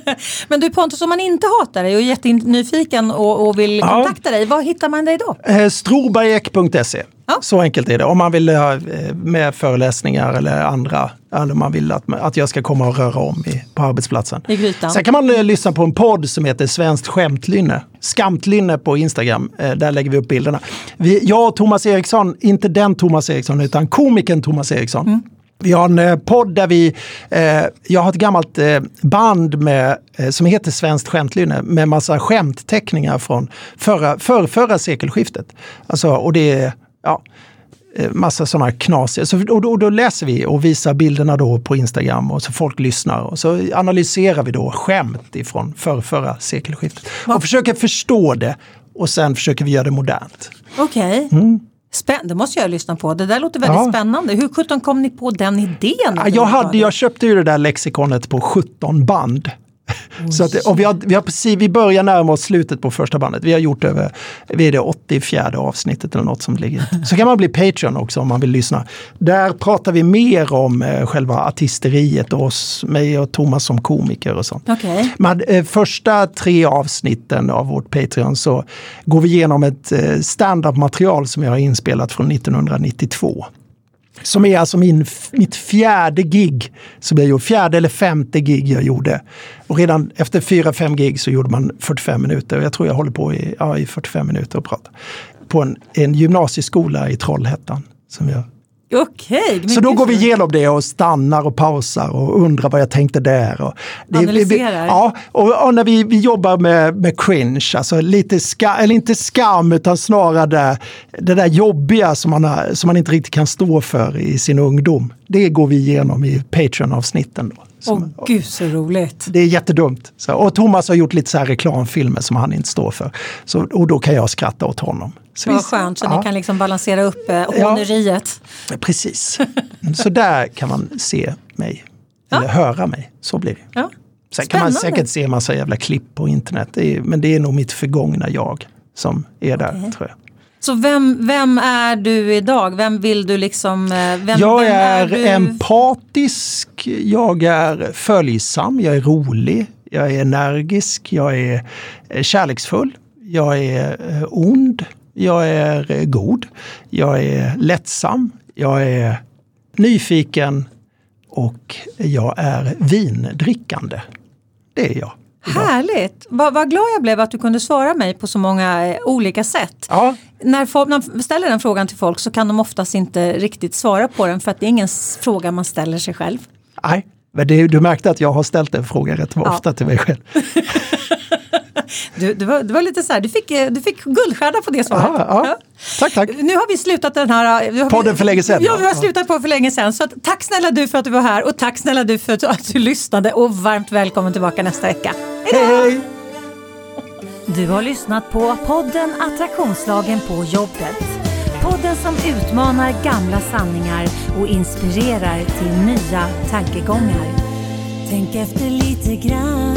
Men du Pontus, om man inte hatar dig och är jättenyfiken och, och vill Ja. kontakta dig, var hittar man dig då? Eh, Strobergek.se. Ja. Så enkelt är det. Om man vill ha eh, med föreläsningar eller andra, eller man vill att, att jag ska komma och röra om i, på arbetsplatsen. I grytan. Sen kan man eh, lyssna på en podd som heter Svenskt skämtlynne. Skamtlynne på Instagram. Eh, där lägger vi upp bilderna. Vi, jag och Thomas Eriksson, inte den Thomas Eriksson utan komikern Thomas Eriksson. Mm. Vi har en eh, podd där vi, eh, jag har ett gammalt eh, band med, eh, som heter Svenskt skämtlynne med massa skämtteckningar från förra, för, förra sekelskiftet. Alltså, och det är ja, eh, massa sådana knasiga. Så, och, då, och då läser vi och visar bilderna då på Instagram och så folk lyssnar. Och så analyserar vi då skämt ifrån för, förra sekelskiftet. Och försöker förstå det och sen försöker vi göra det modernt. Okej. Spänn- det måste jag lyssna på. Det där låter väldigt Mm. Ja. spännande. Hur sjutton kom ni på den idén? Ja, Jag, hade, jag köpte ju det där lexikonet på 17 band. Så att, och vi, har, vi, har precis, vi börjar närma oss slutet på första bandet. Vi har gjort över vi är det 84 avsnittet eller något som ligger. Så kan man bli Patreon också om man vill lyssna. Där pratar vi mer om eh, själva artisteriet och oss, mig och Thomas som komiker och sånt. Okej. Men eh, första tre avsnitten av vårt Patreon så går vi igenom ett eh, stand-up-material som jag har inspelat från 1992. Som är alltså min, mitt fjärde gig, som jag gjorde, fjärde eller femte gig jag gjorde. Och redan efter fyra, fem gig så gjorde man 45 minuter. Och jag tror jag håller på i, ja, i 45 minuter och pratar. På en, en gymnasieskola i Trollhättan. Som jag Okej. så då går vi igenom det och stannar och pausar och undrar vad jag tänkte där. Och det, Analyserar. ja, och, och när vi, vi jobbar med, med cringe, alltså lite ska, eller inte skam utan snarare det, det där jobbiga som man, har, som man inte riktigt kan stå för i sin ungdom. Det går vi igenom i Patreon-avsnitten. Då. Åh gud så roligt. det är jättedumt. Så, och Thomas har gjort lite så här reklamfilmer som han inte står för. Så, och då kan jag skratta åt honom. Så Vad skönt, så ja. ni kan liksom balansera upp eh, Ja. håneriet. Precis. Så där kan man se mig. Eller höra mig. Så blir det. Ja. Sen kan man Spännande. säkert se massa jävla klipp på internet. Det är, men det är nog mitt förgångna jag som är där, Okej. tror jag. Så vem, vem är du idag? Vem vill du liksom... eh, Vem, jag vem är, du? empatisk, jag är följsam, jag är rolig, jag är energisk, jag är eh, kärleksfull, jag är eh, ond, jag är god, jag är lättsam, jag är nyfiken och jag är vindrickande. Det är jag. Härligt! Vad, vad glad jag blev att du kunde svara mig på så många eh, olika sätt. Ja, När folk, när ställer den frågan till folk så kan de oftast inte riktigt svara på den för att det är ingen fråga man ställer sig själv. nej. Men det, du märkte att jag har ställt en fråga rätt Ja. ofta till mig själv. Du, det, var, det var lite så här, du fick, eh, du fick guldstjärna på det svaret. Ja, ja. Tack, tack. Nu har vi slutat den här... vi- Podden för länge sedan, Ja, vi har slutat på för länge sedan. Så att, tack snälla du för att du var här och tack snälla du för att, att du lyssnade och varmt välkommen tillbaka nästa vecka. Hej, hej! Du har lyssnat på podden Attraktionslagen på jobbet. Podden som utmanar gamla sanningar och inspirerar till nya tankegångar. Tänk efter lite grann.